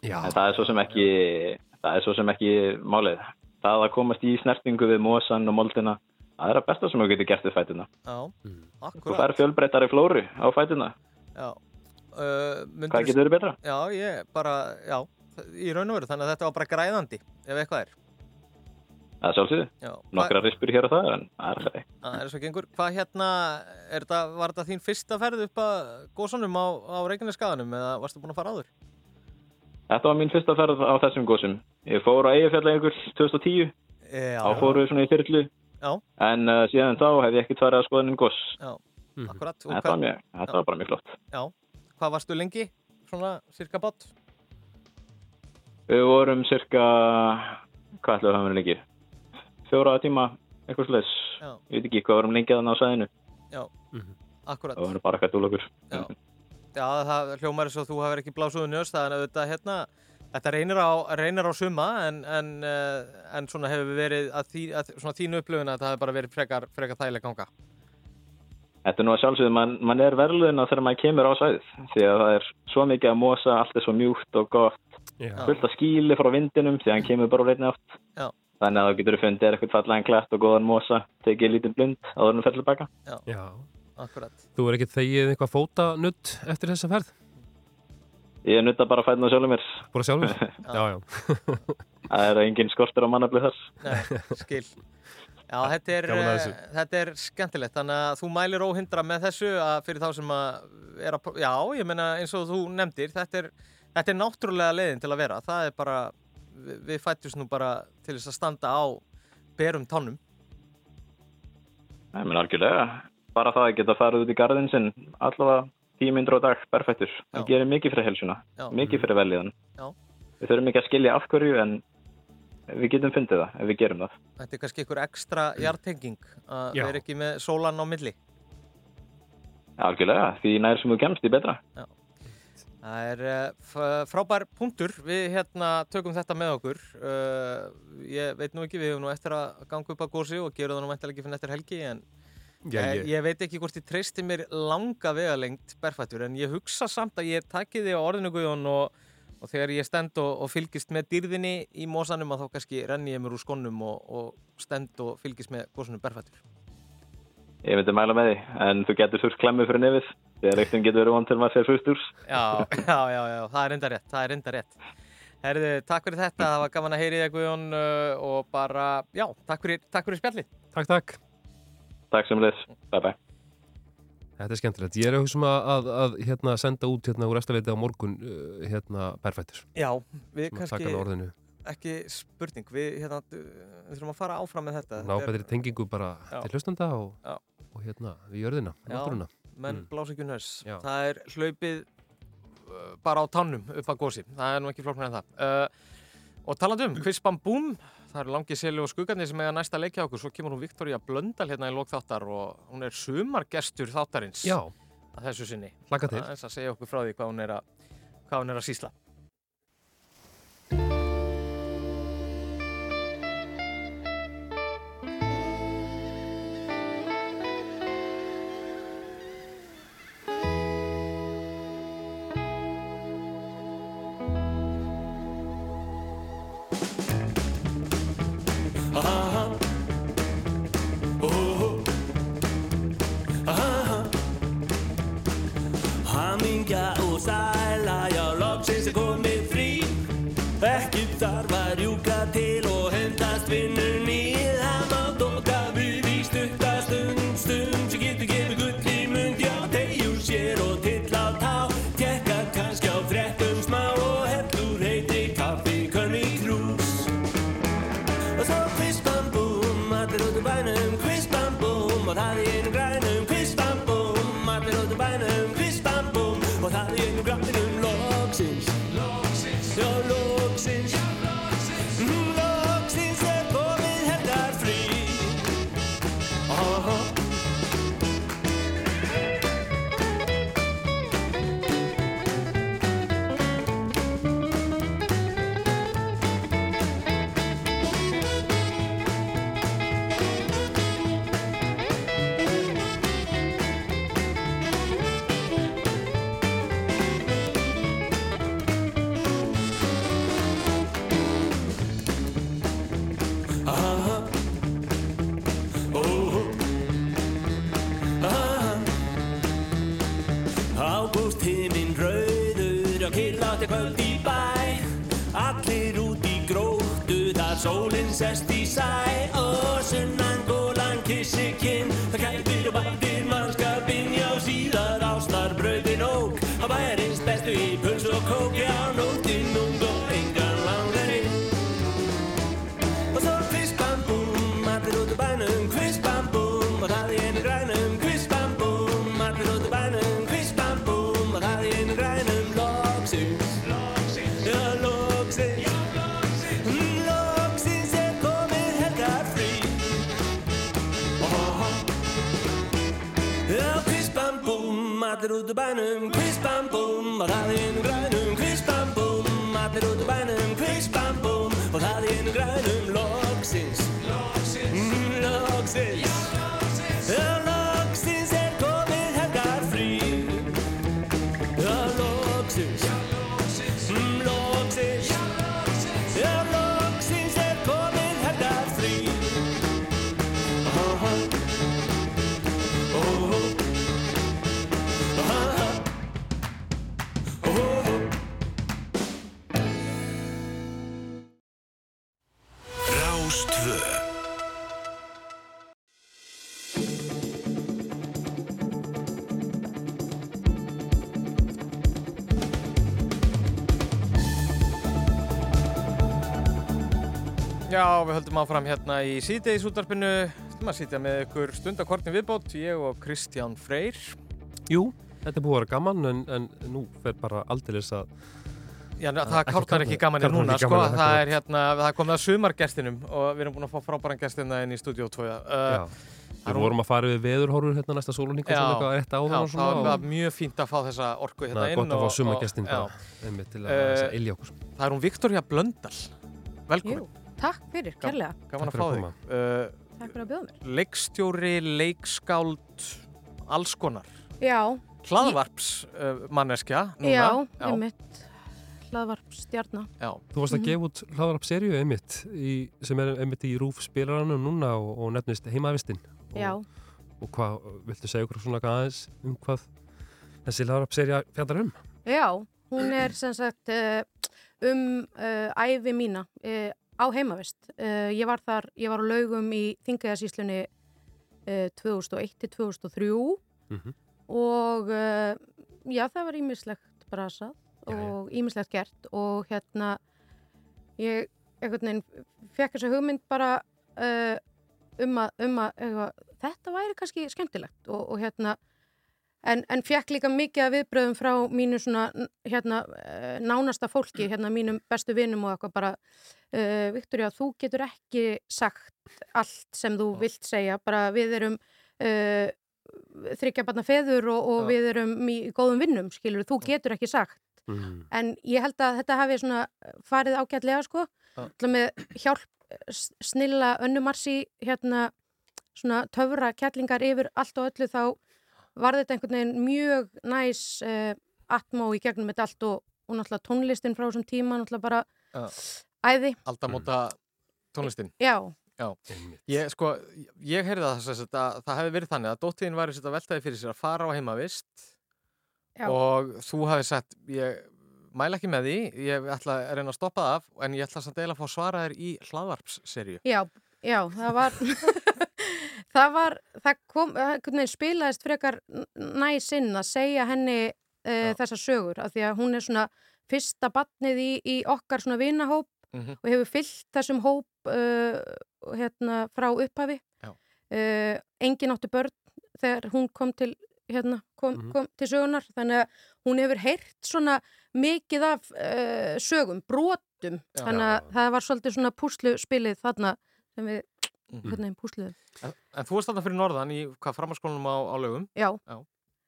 Já.
En það er svo sem ekki, það er svo sem ekki málið. það að komast í snertingu við mosan og moldina, það er að besta sem þú getur gert við fætuna.
Já,
Þú fær fjölbreyttari flóru á fætuna.
Já. Uh,
Hvað getur verið betra?
Já, ég bara, já, í raun og veru, þannig að þetta var bara græðandi, ef eitthvað er.
Það er sjálfsögðu.
Já.
Nokkra rispur hér og það, en það er það.
Það er svo gengur. Hvað hérna, er þetta, var þetta þín fyrsta ferð upp að gósunum á, á Reykjaneskaganum eða varstu búin að fara áður?
Þetta var mín fyrsta ferð á þessum gósum. Ég fór á Eyjafjallajökull 2010,
Já.
þá fóru við svona í þyrlu,
Já,
en uh, síðan þá hef ég ekkert farið að skoða inn gós.
já, akkurat. Og
Þetta var, mjög, þetta var bara mjög flott.
Já, hvað varstu lengi? Svona, cirka bát?
Við vorum cirka, hvað ætlum við að hafa verið lengi? Fjóra tíma, eitthvað slags.
Já.
Ég veit ekki hvað vorum lengi að þannig á sæðinu.
Já, akkurat.
Það voru bara eitthvað dúlokur.
Já. Já, það hljómar eins og þú hefur ekki blásuðu njöst, þannig að þetta, hérna, þetta reynir á, reynir á suma, en, en, uh, en svona hefur verið að, því, að svona þínu upplifun að það hefur bara verið frekar, frekar þægileg ganga.
Þetta er nú að sjálfsögðu, mann man er verðluðina þegar maður kemur á sæðið. Því að það er svo mikið að mosa, allt er svo mjúkt og gott.
Já.
Fullt af skíli frá vindinum því að hann kemur bara úr einni átt.
Já.
Þannig að þú getur fundið er eitthvað fallega klætt og góðan mosa, tekið lítið blund áður en þú fer tilbaka.
Já.
Já.
Akkurat.
Þú er ekki þegið eitthvað fótanutt eftir þessa ferð?
Ég nutta bara fætna sjálfur mér.
Bara sjálfur? já, já.
Það er engin skortur á mannaflið þar.
Nei, skil. Já, þetta er,
að þessu.
þetta er skemmtilegt, þannig að þú mælir óhindra með þessu að fyrir þá sem að er að, já, ég meina eins og þú nefndir, þetta er, þetta er náttúrulega leiðin til að vera, það er bara, við, fættust nú bara til þess að standa á berum tánum.
Nei, menn algjörlega. Bara það að geta farið út í garðin sinn allavega tíu myndur á dag, perfektur. Það gerir mikið fyrir helsuna,
Já.
mikið fyrir velíðan.
Já.
Við þurfum ekki að skilja af hverju en við getum fundið það ef við gerum það.
Þetta er kannski einhver ekstra jartenging að
Já.
vera ekki með sólan á milli.
Algjörlega, því nær sem þú kemst í betra.
Já. Það er f- frábær punktur, við hérna tökum þetta með okkur. Uh, ég veit nú ekki, við hefum nú eftir að ganga upp á gósi og gera það nú mæntilega ekki fyrir eftir helgi, en
Já,
eh,
ég-
ég veit ekki hvort ég treysti mér langa vegalengt berfættur, en ég hugsa samt að ég taki þig á orðinu Guðjón og, og þegar ég stend og, og fylgist með dýrðinni í mósanum að þá kannski renni ég mér úr skonnum og, og stend og fylgist með gósunum berfættur.
Ég myndi mæla með því, en þú getur þurft klemmu fyrir nefið. Þegar reyktum getur verið vant til maður sér fyrst úr.
Já, já, já, já, það er enda rétt, það er enda rétt. Herðu, takk fyrir þetta, það var gaman að heyri þig Guðjón og bara, já, takk fyrir, takk fyrir spjallið.
Takk, takk.
Takk sem leys. Bye bye.
Þetta er skemmtilegt. Ég er að hugsa um að, að, að hérna, senda út hérna úr eftirleiti á morgun uh, hérna berfættur.
Já, við
Svona
kannski, ekki spurning, við, hérna, við þurfum að fara áfram með þetta.
Ná betri tengingu bara
Já.
til hlustanda og,
Já.
og hérna við jörðina,
Já,
náttúruna.
menn
Mm.
blása ekki nörs.
Já.
Það er hlaupið uh, bara á tannum upp að gósi. Það er nú ekki flóknar en það. Uh, og talandi um, Quiz Bam Boom, það eru langi seli og skuggarnir sem eiga næsta leikja okkur. Svo kemur hún Viktoria Blöndal hérna í lók þáttar og hún er sumargestur þáttarins.
Já.
Að þessu sinni.
Hlakka til.
Það er að segja okkur frá því hvað hún er að, hún er að sísla.
pensaste út úr bænum kvist bam búm Og það í einu grænum kvist bam búm Allir út úr bænum
höldum áfram hérna í síðdegisútarpinu Þú maður sitja með ykkur stundakortin viðbót Ég og Kristján Freyr
Jú, þetta er búið að vera gaman en, en nú fer bara aldeilis að
Já, það kártar ekki gaman í núna,
ekki
sko,
gaman,
það er hérna, það er komið að sumargestinum og við erum búin að fá frábæran gestina inn í stúdíó 2. Uh,
Já, við vorum að fara við veðurhorfur hérna næsta sólunning og svona eitthvað rétt áðan
já,
og svona
það var mjög fínt að fá þessa orku hérna
Það
inn.
gott að fá sumargestin bara,
já.
einmitt til að þess að ylja okkur.
Það er hún Viktoria Blöndal. Velkomin.
Takk fyrir, kærlega.
Gaman að fá þig. Uh,
Takk fyrir að bjóða mér.
leikstjóri, leikskáld, alls konar.
Já.
Hlaðvarps uh, manneskja núna.
Já, einmitt. Hlaðvarp stjarnar.
Já.
Þú varst að
Mhm.
gefa út hlaðarap serju einmitt í, sem er einmitt í rúf spilaranum núna og, og nefnist heimavistin. Og,
Já.
Og hvað, viltu segja okkur svona aðeins um hvað þessi hlaðarap serja fjallar um?
Já, hún er sem sagt uh, um uh, æfi mína uh, á heimavist. Uh, ég var þar, ég var á laugum í Þingæðasíslunni uh, 2001-2003
Mhm.
og uh, já, það var ímislegt brasað og ímislegt gert og hérna ég einhvern veginn fekk þessa hugmynd bara um að, um að eitthvað, þetta væri kannski skemmtilegt og, og hérna en, en fekk líka mikið af viðbröðum frá mínu svona hérna eh, nánasta fólki, hérna mínum bestu vinum og eitthvað bara uh, Viktoria, þú getur ekki sagt allt sem þú vilt segja, bara við erum uh, þryggja barna feður og, og
Já.
við erum í góðum vinnum, skilur, þú getur ekki sagt
Mm.
en ég held að þetta hafi svona farið ágætlega sko
Já.
ja. með hjálp snilla önnumarsi hérna svona töfra kjallingar yfir allt og öllu þá var þetta einhvern veginn mjög næs uh, atmó í gegnum þetta allt og, og náttúrulega tónlistin frá þessum tíma náttúrulega bara
Já.
æði
Aldamóta tónlistin.
Já.
Já. Ég, sko, ég heyrði það þess að það, það hefði verið þannig að dóttiðin sér að veltaði fyrir sér að fara á heimavist
Já.
og þú hafi sagt, ég mæla ekki með því, ég ætla að reyna að stoppa það af, en ég ætla samt eiginlega að fá svara þér í hlaðvarpsserju.
Já, já, það var það var, það kom veginn spilaðist frekar næsinn að segja henni uh, þessar sögur, af því að hún er svona fyrsta batnið í, í okkar svona vinahóp
Mhm.
og hefur fyllt þessum hóp uh, hérna frá upphafi
Já.
uh, engin áttu börn þegar hún kom til hérna, kom,
Mhm.
kom til sögunar þannig að hún hefur heyrt svona mikið af sögum, brotum
Já.
þannig að það var svolítið svona púslu spilið þarna sem við
Mhm.
hvernig púsluðum
En, en þú varst þarna fyrir norðan í hvað framhalskólanum á, á lögum?
Já.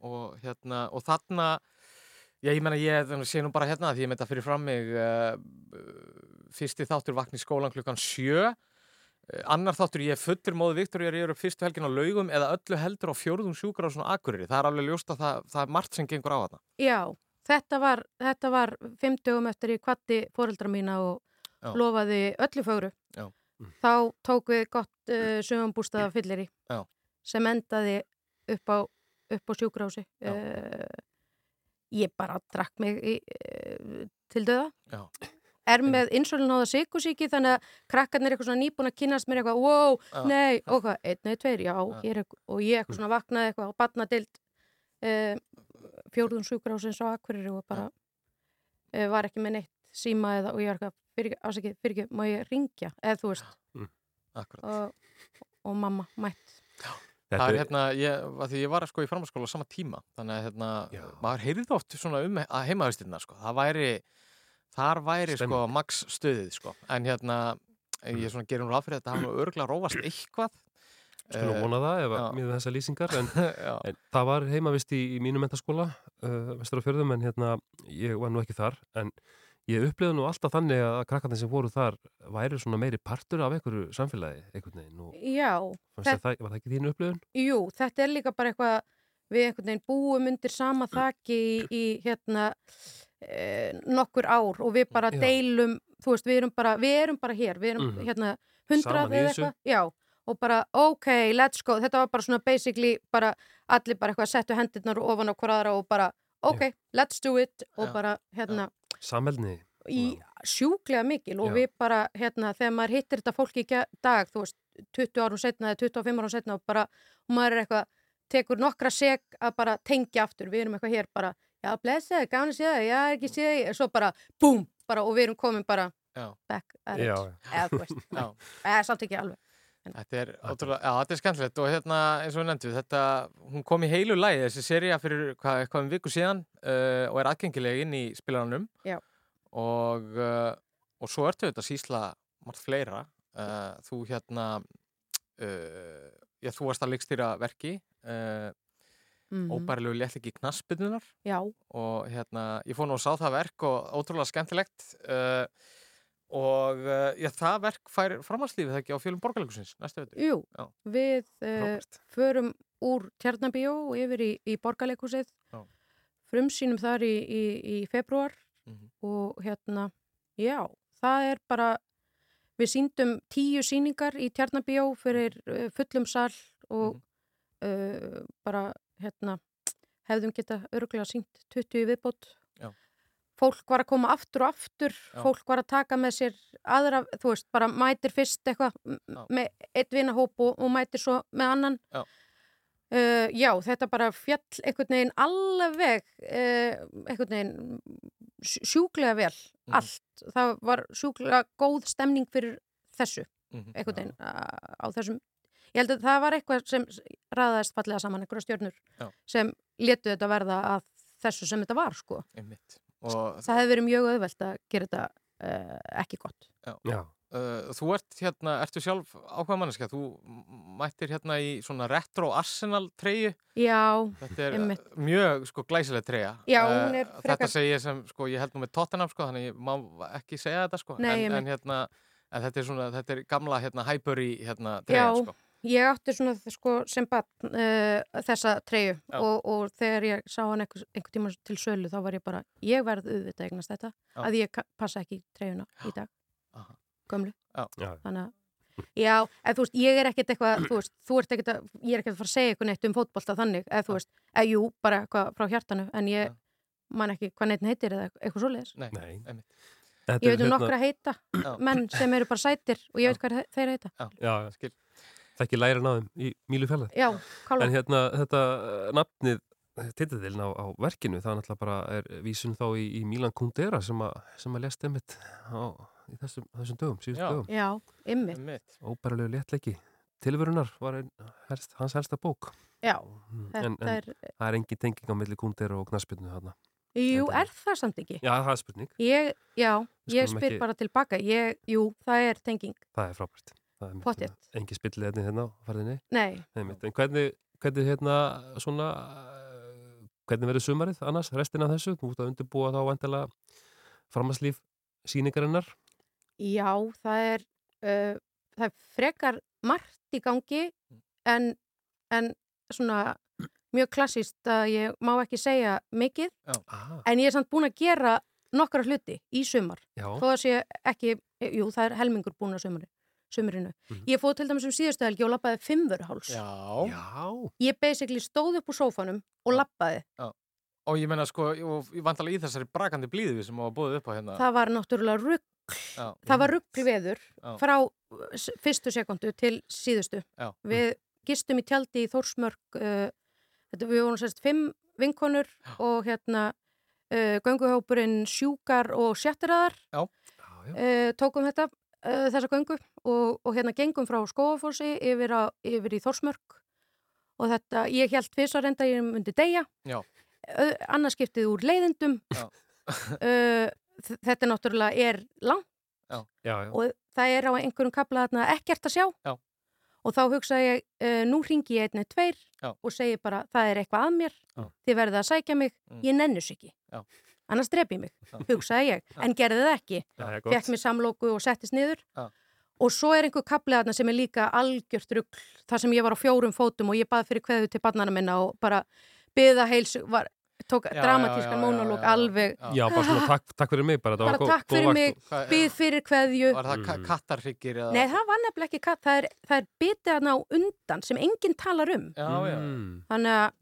Og, hérna, og þarna, já ég menna ég sé nú bara hérna því ég meita fyrir fram mig uh, fyrsti þáttur vakna í skólan klukkan sjö uh, annar þáttur ég er fullur móði Viktor ég er upp fyrstu helgin á laugum eða öllu heldur á fjórðum sjúkar á svona akureyri það er alveg ljóst að það, það er margt sem gengur á þarna
Já, þetta var, þetta var fimm dögum eftir ég kvatti fóreldra mína og
Já.
lofaði öllu fögru.
Já.
Þá tók við gott uh, sögumbústaða fyllir í sem endaði upp á, upp á sjúkrási. Uh, ég bara drakk mig í, uh, til döða
Já.
er með insulináða sykusíki þannig að krakkarnir er eitthvað svona nýbúin að kynast mér eitthvað, wow,
Já.
nei, og hvað, einn, nei, tveir, já, hér er, og ég eitthvað svona vaknaði eitthvað á batnadild fjórðun sjúkrásins á Akureyri og bara var ekki með neitt síma eða, og ég var eitthvað, fyrir, ásækið, fyrir ekki, má ég ringja, eða þú veist.
Akkurat.
og, og mamma mætt.
Það er hérna, ég, ég var sko í framhaldsskóla á sama tíma, þannig að hérna, maður heyrði oft svona um að heimavistirna, sko, það væri, þar væri sko
Stemming.
max stöðið, sko, en hérna, ég svona gerum ráð fyrir þetta hafa nú örgulega rófast eitthvað.
Skulum
Eh,
vona það ef að miða þessar lýsingar en, en það var heimavist í, í mínu mentaskóla uh, vestur á fjörðum en hérna ég var nú ekki þar en ég upplifði nú alltaf þannig að krakkarnir sem voru þar væri svona meiri partur af einhverju samfélagi einhvern veginn og
Já,
þér það, var það ekki þínu upplifun?
Jú, þetta er líka bara eitthvað við einhvern veginn búum undir sama þaki í, í hérna e, nokkur ár og við bara
Já.
deilum, þú veist, við erum bara við erum bara hér, við erum
Mhm.
hérna
Saman
hundrað eða eitthvað já, og bara ok, let's go þetta var bara svona basically bara allir bara eitthvað settu hendurnar ofan á hver aðra og bara ok, let's do it og bara hérna
Samvelni
í sjúklega mikil og við bara, hérna, þegar maður hittir þetta fólk í dag, þú veist, 20 árum setna eða 25 árum setna og bara, og maður er eitthvað, tekur nokkra seg að bara tengja aftur, við erum eitthvað hér bara, já, blessaði, gafin að sé það, já, ekki sé það, svo bara, búm, bara, og við erum komin bara
Já.
back at it,
Já, já.
eða þú veist,
Já.
eða samt ekki alveg.
Þetta er er skemmtilegt og hérna, eins og við nefndum, þetta, hún kom í heilu lægi, þessi seria fyrir hvað, eitthvað um viku síðan uh, og er aðgengileg inn í spilaranum
Já.
og, uh, og svo ertu þetta sísla margt fleira, uh, þú hérna, já, þú varst að leikstýra verki, uh,
Mhm.
óbærilegu léttliki knassbyrnunar
Já.
og hérna, ég fór nú að sá það verk og ótrúlega skemmtilegt uh, og uh, já, það verk fær framhalslífið ekki á fjölum borgarleikusins næstu veitur.
Jú,
Já.
við uh, förum úr Tjarnabíó yfir í, í borgarleikusið, frumsýnum þar í, í, í februar
Mhm.
og hérna, já, það er bara, við síndum tíu síningar í Tjarnabíó fyrir uh, fullum sal og uh, bara, hérna, hefðum geta örgulega sínt 20 í viðbót. Fólk var að koma aftur og aftur,
Já.
fólk var að taka með sér aðra, þú veist, bara mætir fyrst eitthvað með eitt vinahóp og, og mætir svo með annan.
Já.
Uh, já, þetta bara fjall einhvern veginn alveg uh, einhvern veginn sj- sjúklega vel,
Mhm.
allt það var sjúklega góð stemning fyrir þessu,
Mhm.
einhvern veginn á, þessum, ég held að það var eitthvað sem ræðaðist fallega saman, einhverja stjörnur
Já.
sem letu þetta verða að þessu sem þetta var, sko
Einmitt. Og
það hefði verið mjög auðvelt að gera þetta uh, ekki gott
Já.
Já.
Uh, þú ert hérna, ertu sjálf ákveða manneskja, þú mættir hérna í svona retro Arsenal treyju.
Já,
Þetta er
einmitt.
mjög sko glæsileg treyja.
Já, hún er
Þetta
frekar-
segi ég sem, sko, ég held nú með Tottenham, sko, þannig ég má ekki segja þetta, sko.
Nei,
en, en hérna, en þetta er svona, þetta er gamla hérna Highbury hérna
Já,
treyja, sko.
Ég átti svona sko, sem bann uh, þessa treyju
Já.
og, og þegar ég sá hann einhver, einhver tíma til sölu þá var ég bara, ég verð auðvitað að eignast þetta
Já.
að ég passa ekki í treyjuna í dag
Aha.
gömlu
Já.
Já.
þannig að Já, eða þú veist, ég er ekkert eitthvað, þú veist, þú ert ekkert að, ég er ekkert að fara að segja eitthvað neitt um fótbolta þannig, eða þú veist, eða jú, bara eitthvað frá hjartanu, en ég man ekki hvað neitt heitir eða eitthvað svoleiðis.
Nei,
Nei.
Ég veit um nokkra heita
Já.
menn sem eru bara sætir og ég veit hvað þeir heita.
Já,
Já,
skil.
Það ekki læra náðum í Mílu fjallað.
Já, kálva.
En hérna, þetta uh, nafnið, titillin á, á verkinu, það náttúrulega bara er vísun þá í, í Milan Kundera sem að, sem að lest einmitt á, í þessum, þessum dögum, síðustu
Já.
dögum.
Já, ymmið.
Einmitt.
Óbæralegu léttleiki. Tilverunar var ein, helst, hans helsta bók.
Já,
Mm,
þetta
en, en
er,
það er engin tenging á milli Kundera og knaspinu þarna.
jú, er það samt ekki?
Já, það er spurning.
Ég, já, ég spyr
ekki-
bara tilbaka, ég, jú, það er tenging.
Það er frábært. Það er
Pottþétt.
Engi spillið einnig hérna á ferðinni.
Nei.
Einmitt. En hvernig, hvernig hérna svona, uh, hvernig verður sumarið annars, restin af þessu? Þú ert að undirbúa þá vantilega framhanslíf síningarinnar.
Já, það er, uh, það er frekar margt í gangi en, en svona mjög klassist að ég má ekki segja mikið
Ah.
en ég er samt búin að gera nokkra hluti í sumar
Já.
þó að sé ekki, jú það er helmingur búin að sumari, sumarinu. Ég fóð til dæmis um síðustu helgi og lappaði fimmvörháls.
Já.
Já.
Ég basically stóð upp úr sófanum og lappaði
Já. og ég menna sko, og ég vantalega í þessari brakandi blíðu sem var búið upp á hérna
það var náttúrulega rugg
Já.
það var rugglveður
Já.
frá uh, s- fyrstu sekundu til síðustu
Já.
við gistum í tjaldi í Þórsmörk uh, þetta, við vorum sérst fimm vinkonur og hérna uh, gönguhópurinn sjúkar og sjattiraðar
Já.
uh, tókum þetta uh, þessa göngu og, og hérna gengum frá Skóafossi yfir, á, yfir í Þórsmörk og þetta, ég held fyrst að reynda ég myndi deyja
Já.
uh, annarskiptið úr leiðindum
Já.
uh, þ- þetta náttúrulega er langt
Já.
Já, já.
og það er á einhverjum kapla þarna ekkert að sjá
Já.
og þá hugsa ég, uh, nú ringi ég einnig tveir
Já.
og segi bara, það er eitthvað að mér
Já.
þið verðið að sækja mig,
Mm.
ég nennis ekki Annars drepi mig, hugsaði ég en gerði það ekki, fekk mér samlóku og settist niður
Já.
og svo er einhver kapli þarna sem er líka algjört rugl, þar sem ég var á fjórum fótum og ég bað fyrir kveðu til barnana minna og bara byða heils var, tók
Já,
dramatískan mónalóg alveg
Já, bara svona takk, takk fyrir mig bara,
bara
góð-
takk fyrir mig, byð fyrir kveðju
Var það
Mm.
kattarhryggir eða?
Nei, það var nefnilega ekki katt, það er, það er bitið þarna á undan sem enginn talar um.
Já, já.
Mm.
Þannig að,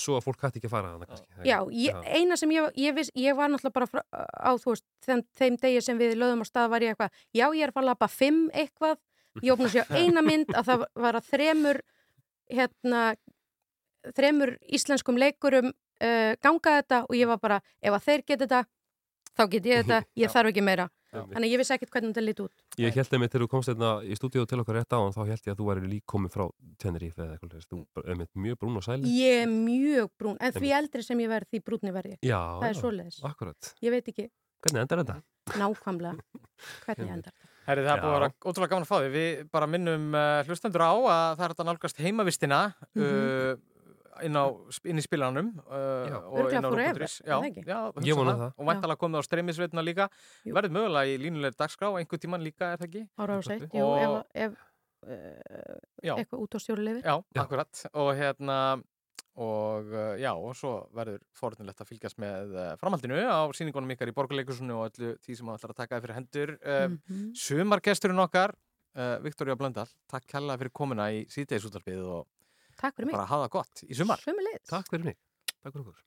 Svo að fólk hætti ekki að fara þannig kannski.
Já, ég, eina sem ég, ég, viss, ég var náttúrulega bara frá, á, þú veist, þeim, þeim degi sem við lögðum á stað var ég eitthvað, já, ég er að fara að lappa fimm eitthvað, ég opna sér eina mynd að það var að þremur, hérna, þremur íslenskum leikurum uh, ganga þetta og ég var bara, ef að þeir geta þetta, þá get ég þetta, ég þarf ekki meira. Þannig að ég vissi ekkert hvernig þetta lítið út.
Ég held einmitt þegar þú komst hérna í stúdíu til okkar rétt á þá held ég að þú væri lík komið frá Tenerife eða eitthvað, þú er einmitt mjög brún og sæli
Ég er mjög brún, en því eldri sem ég verð, því brúnni verð ég.
Já,
það er svoleiðis.
Akkurat.
Ég veit ekki
Hvernig endar þetta?
nákvæmlega hvernig endar þetta.
Herri, það er búið að vera ótrúlega gaman að fá þig. Við bara minnum uh, hlustendur á að það er þetta nálgast heimavistina
Mhm.
uh, inn, á, inn í spilaranum uh, og inn á Já,
það
já,
Ég vona það.
Og væntalega komið á streymisveitna líka. Verður mögulega í línulegri dagskrá, einhver tíman líka, er það ekki?
Ára á seitt, jú,
Og-
ef, ef uh,
Já.
eitthvað út á stjóri lifir.
Já, akkurat. Og hérna, og uh, já, og svo verður forðunlegt að fylgjast með uh, framhaldinu á síningunum ykkar í borgarleikusinu og öllu því sem maður ætlar að taka þið fyrir hendur. Uh,
Mhm.
Sumargesturinn okkar, uh, Viktoria Blöndal, takk kærlega fyrir komuna í síðdegisúttarpið og
Takk fyrir mig.
bara hafa gott í sumar.
Sömulegis.
Takk fyrir mig. Takk fyrir okkur.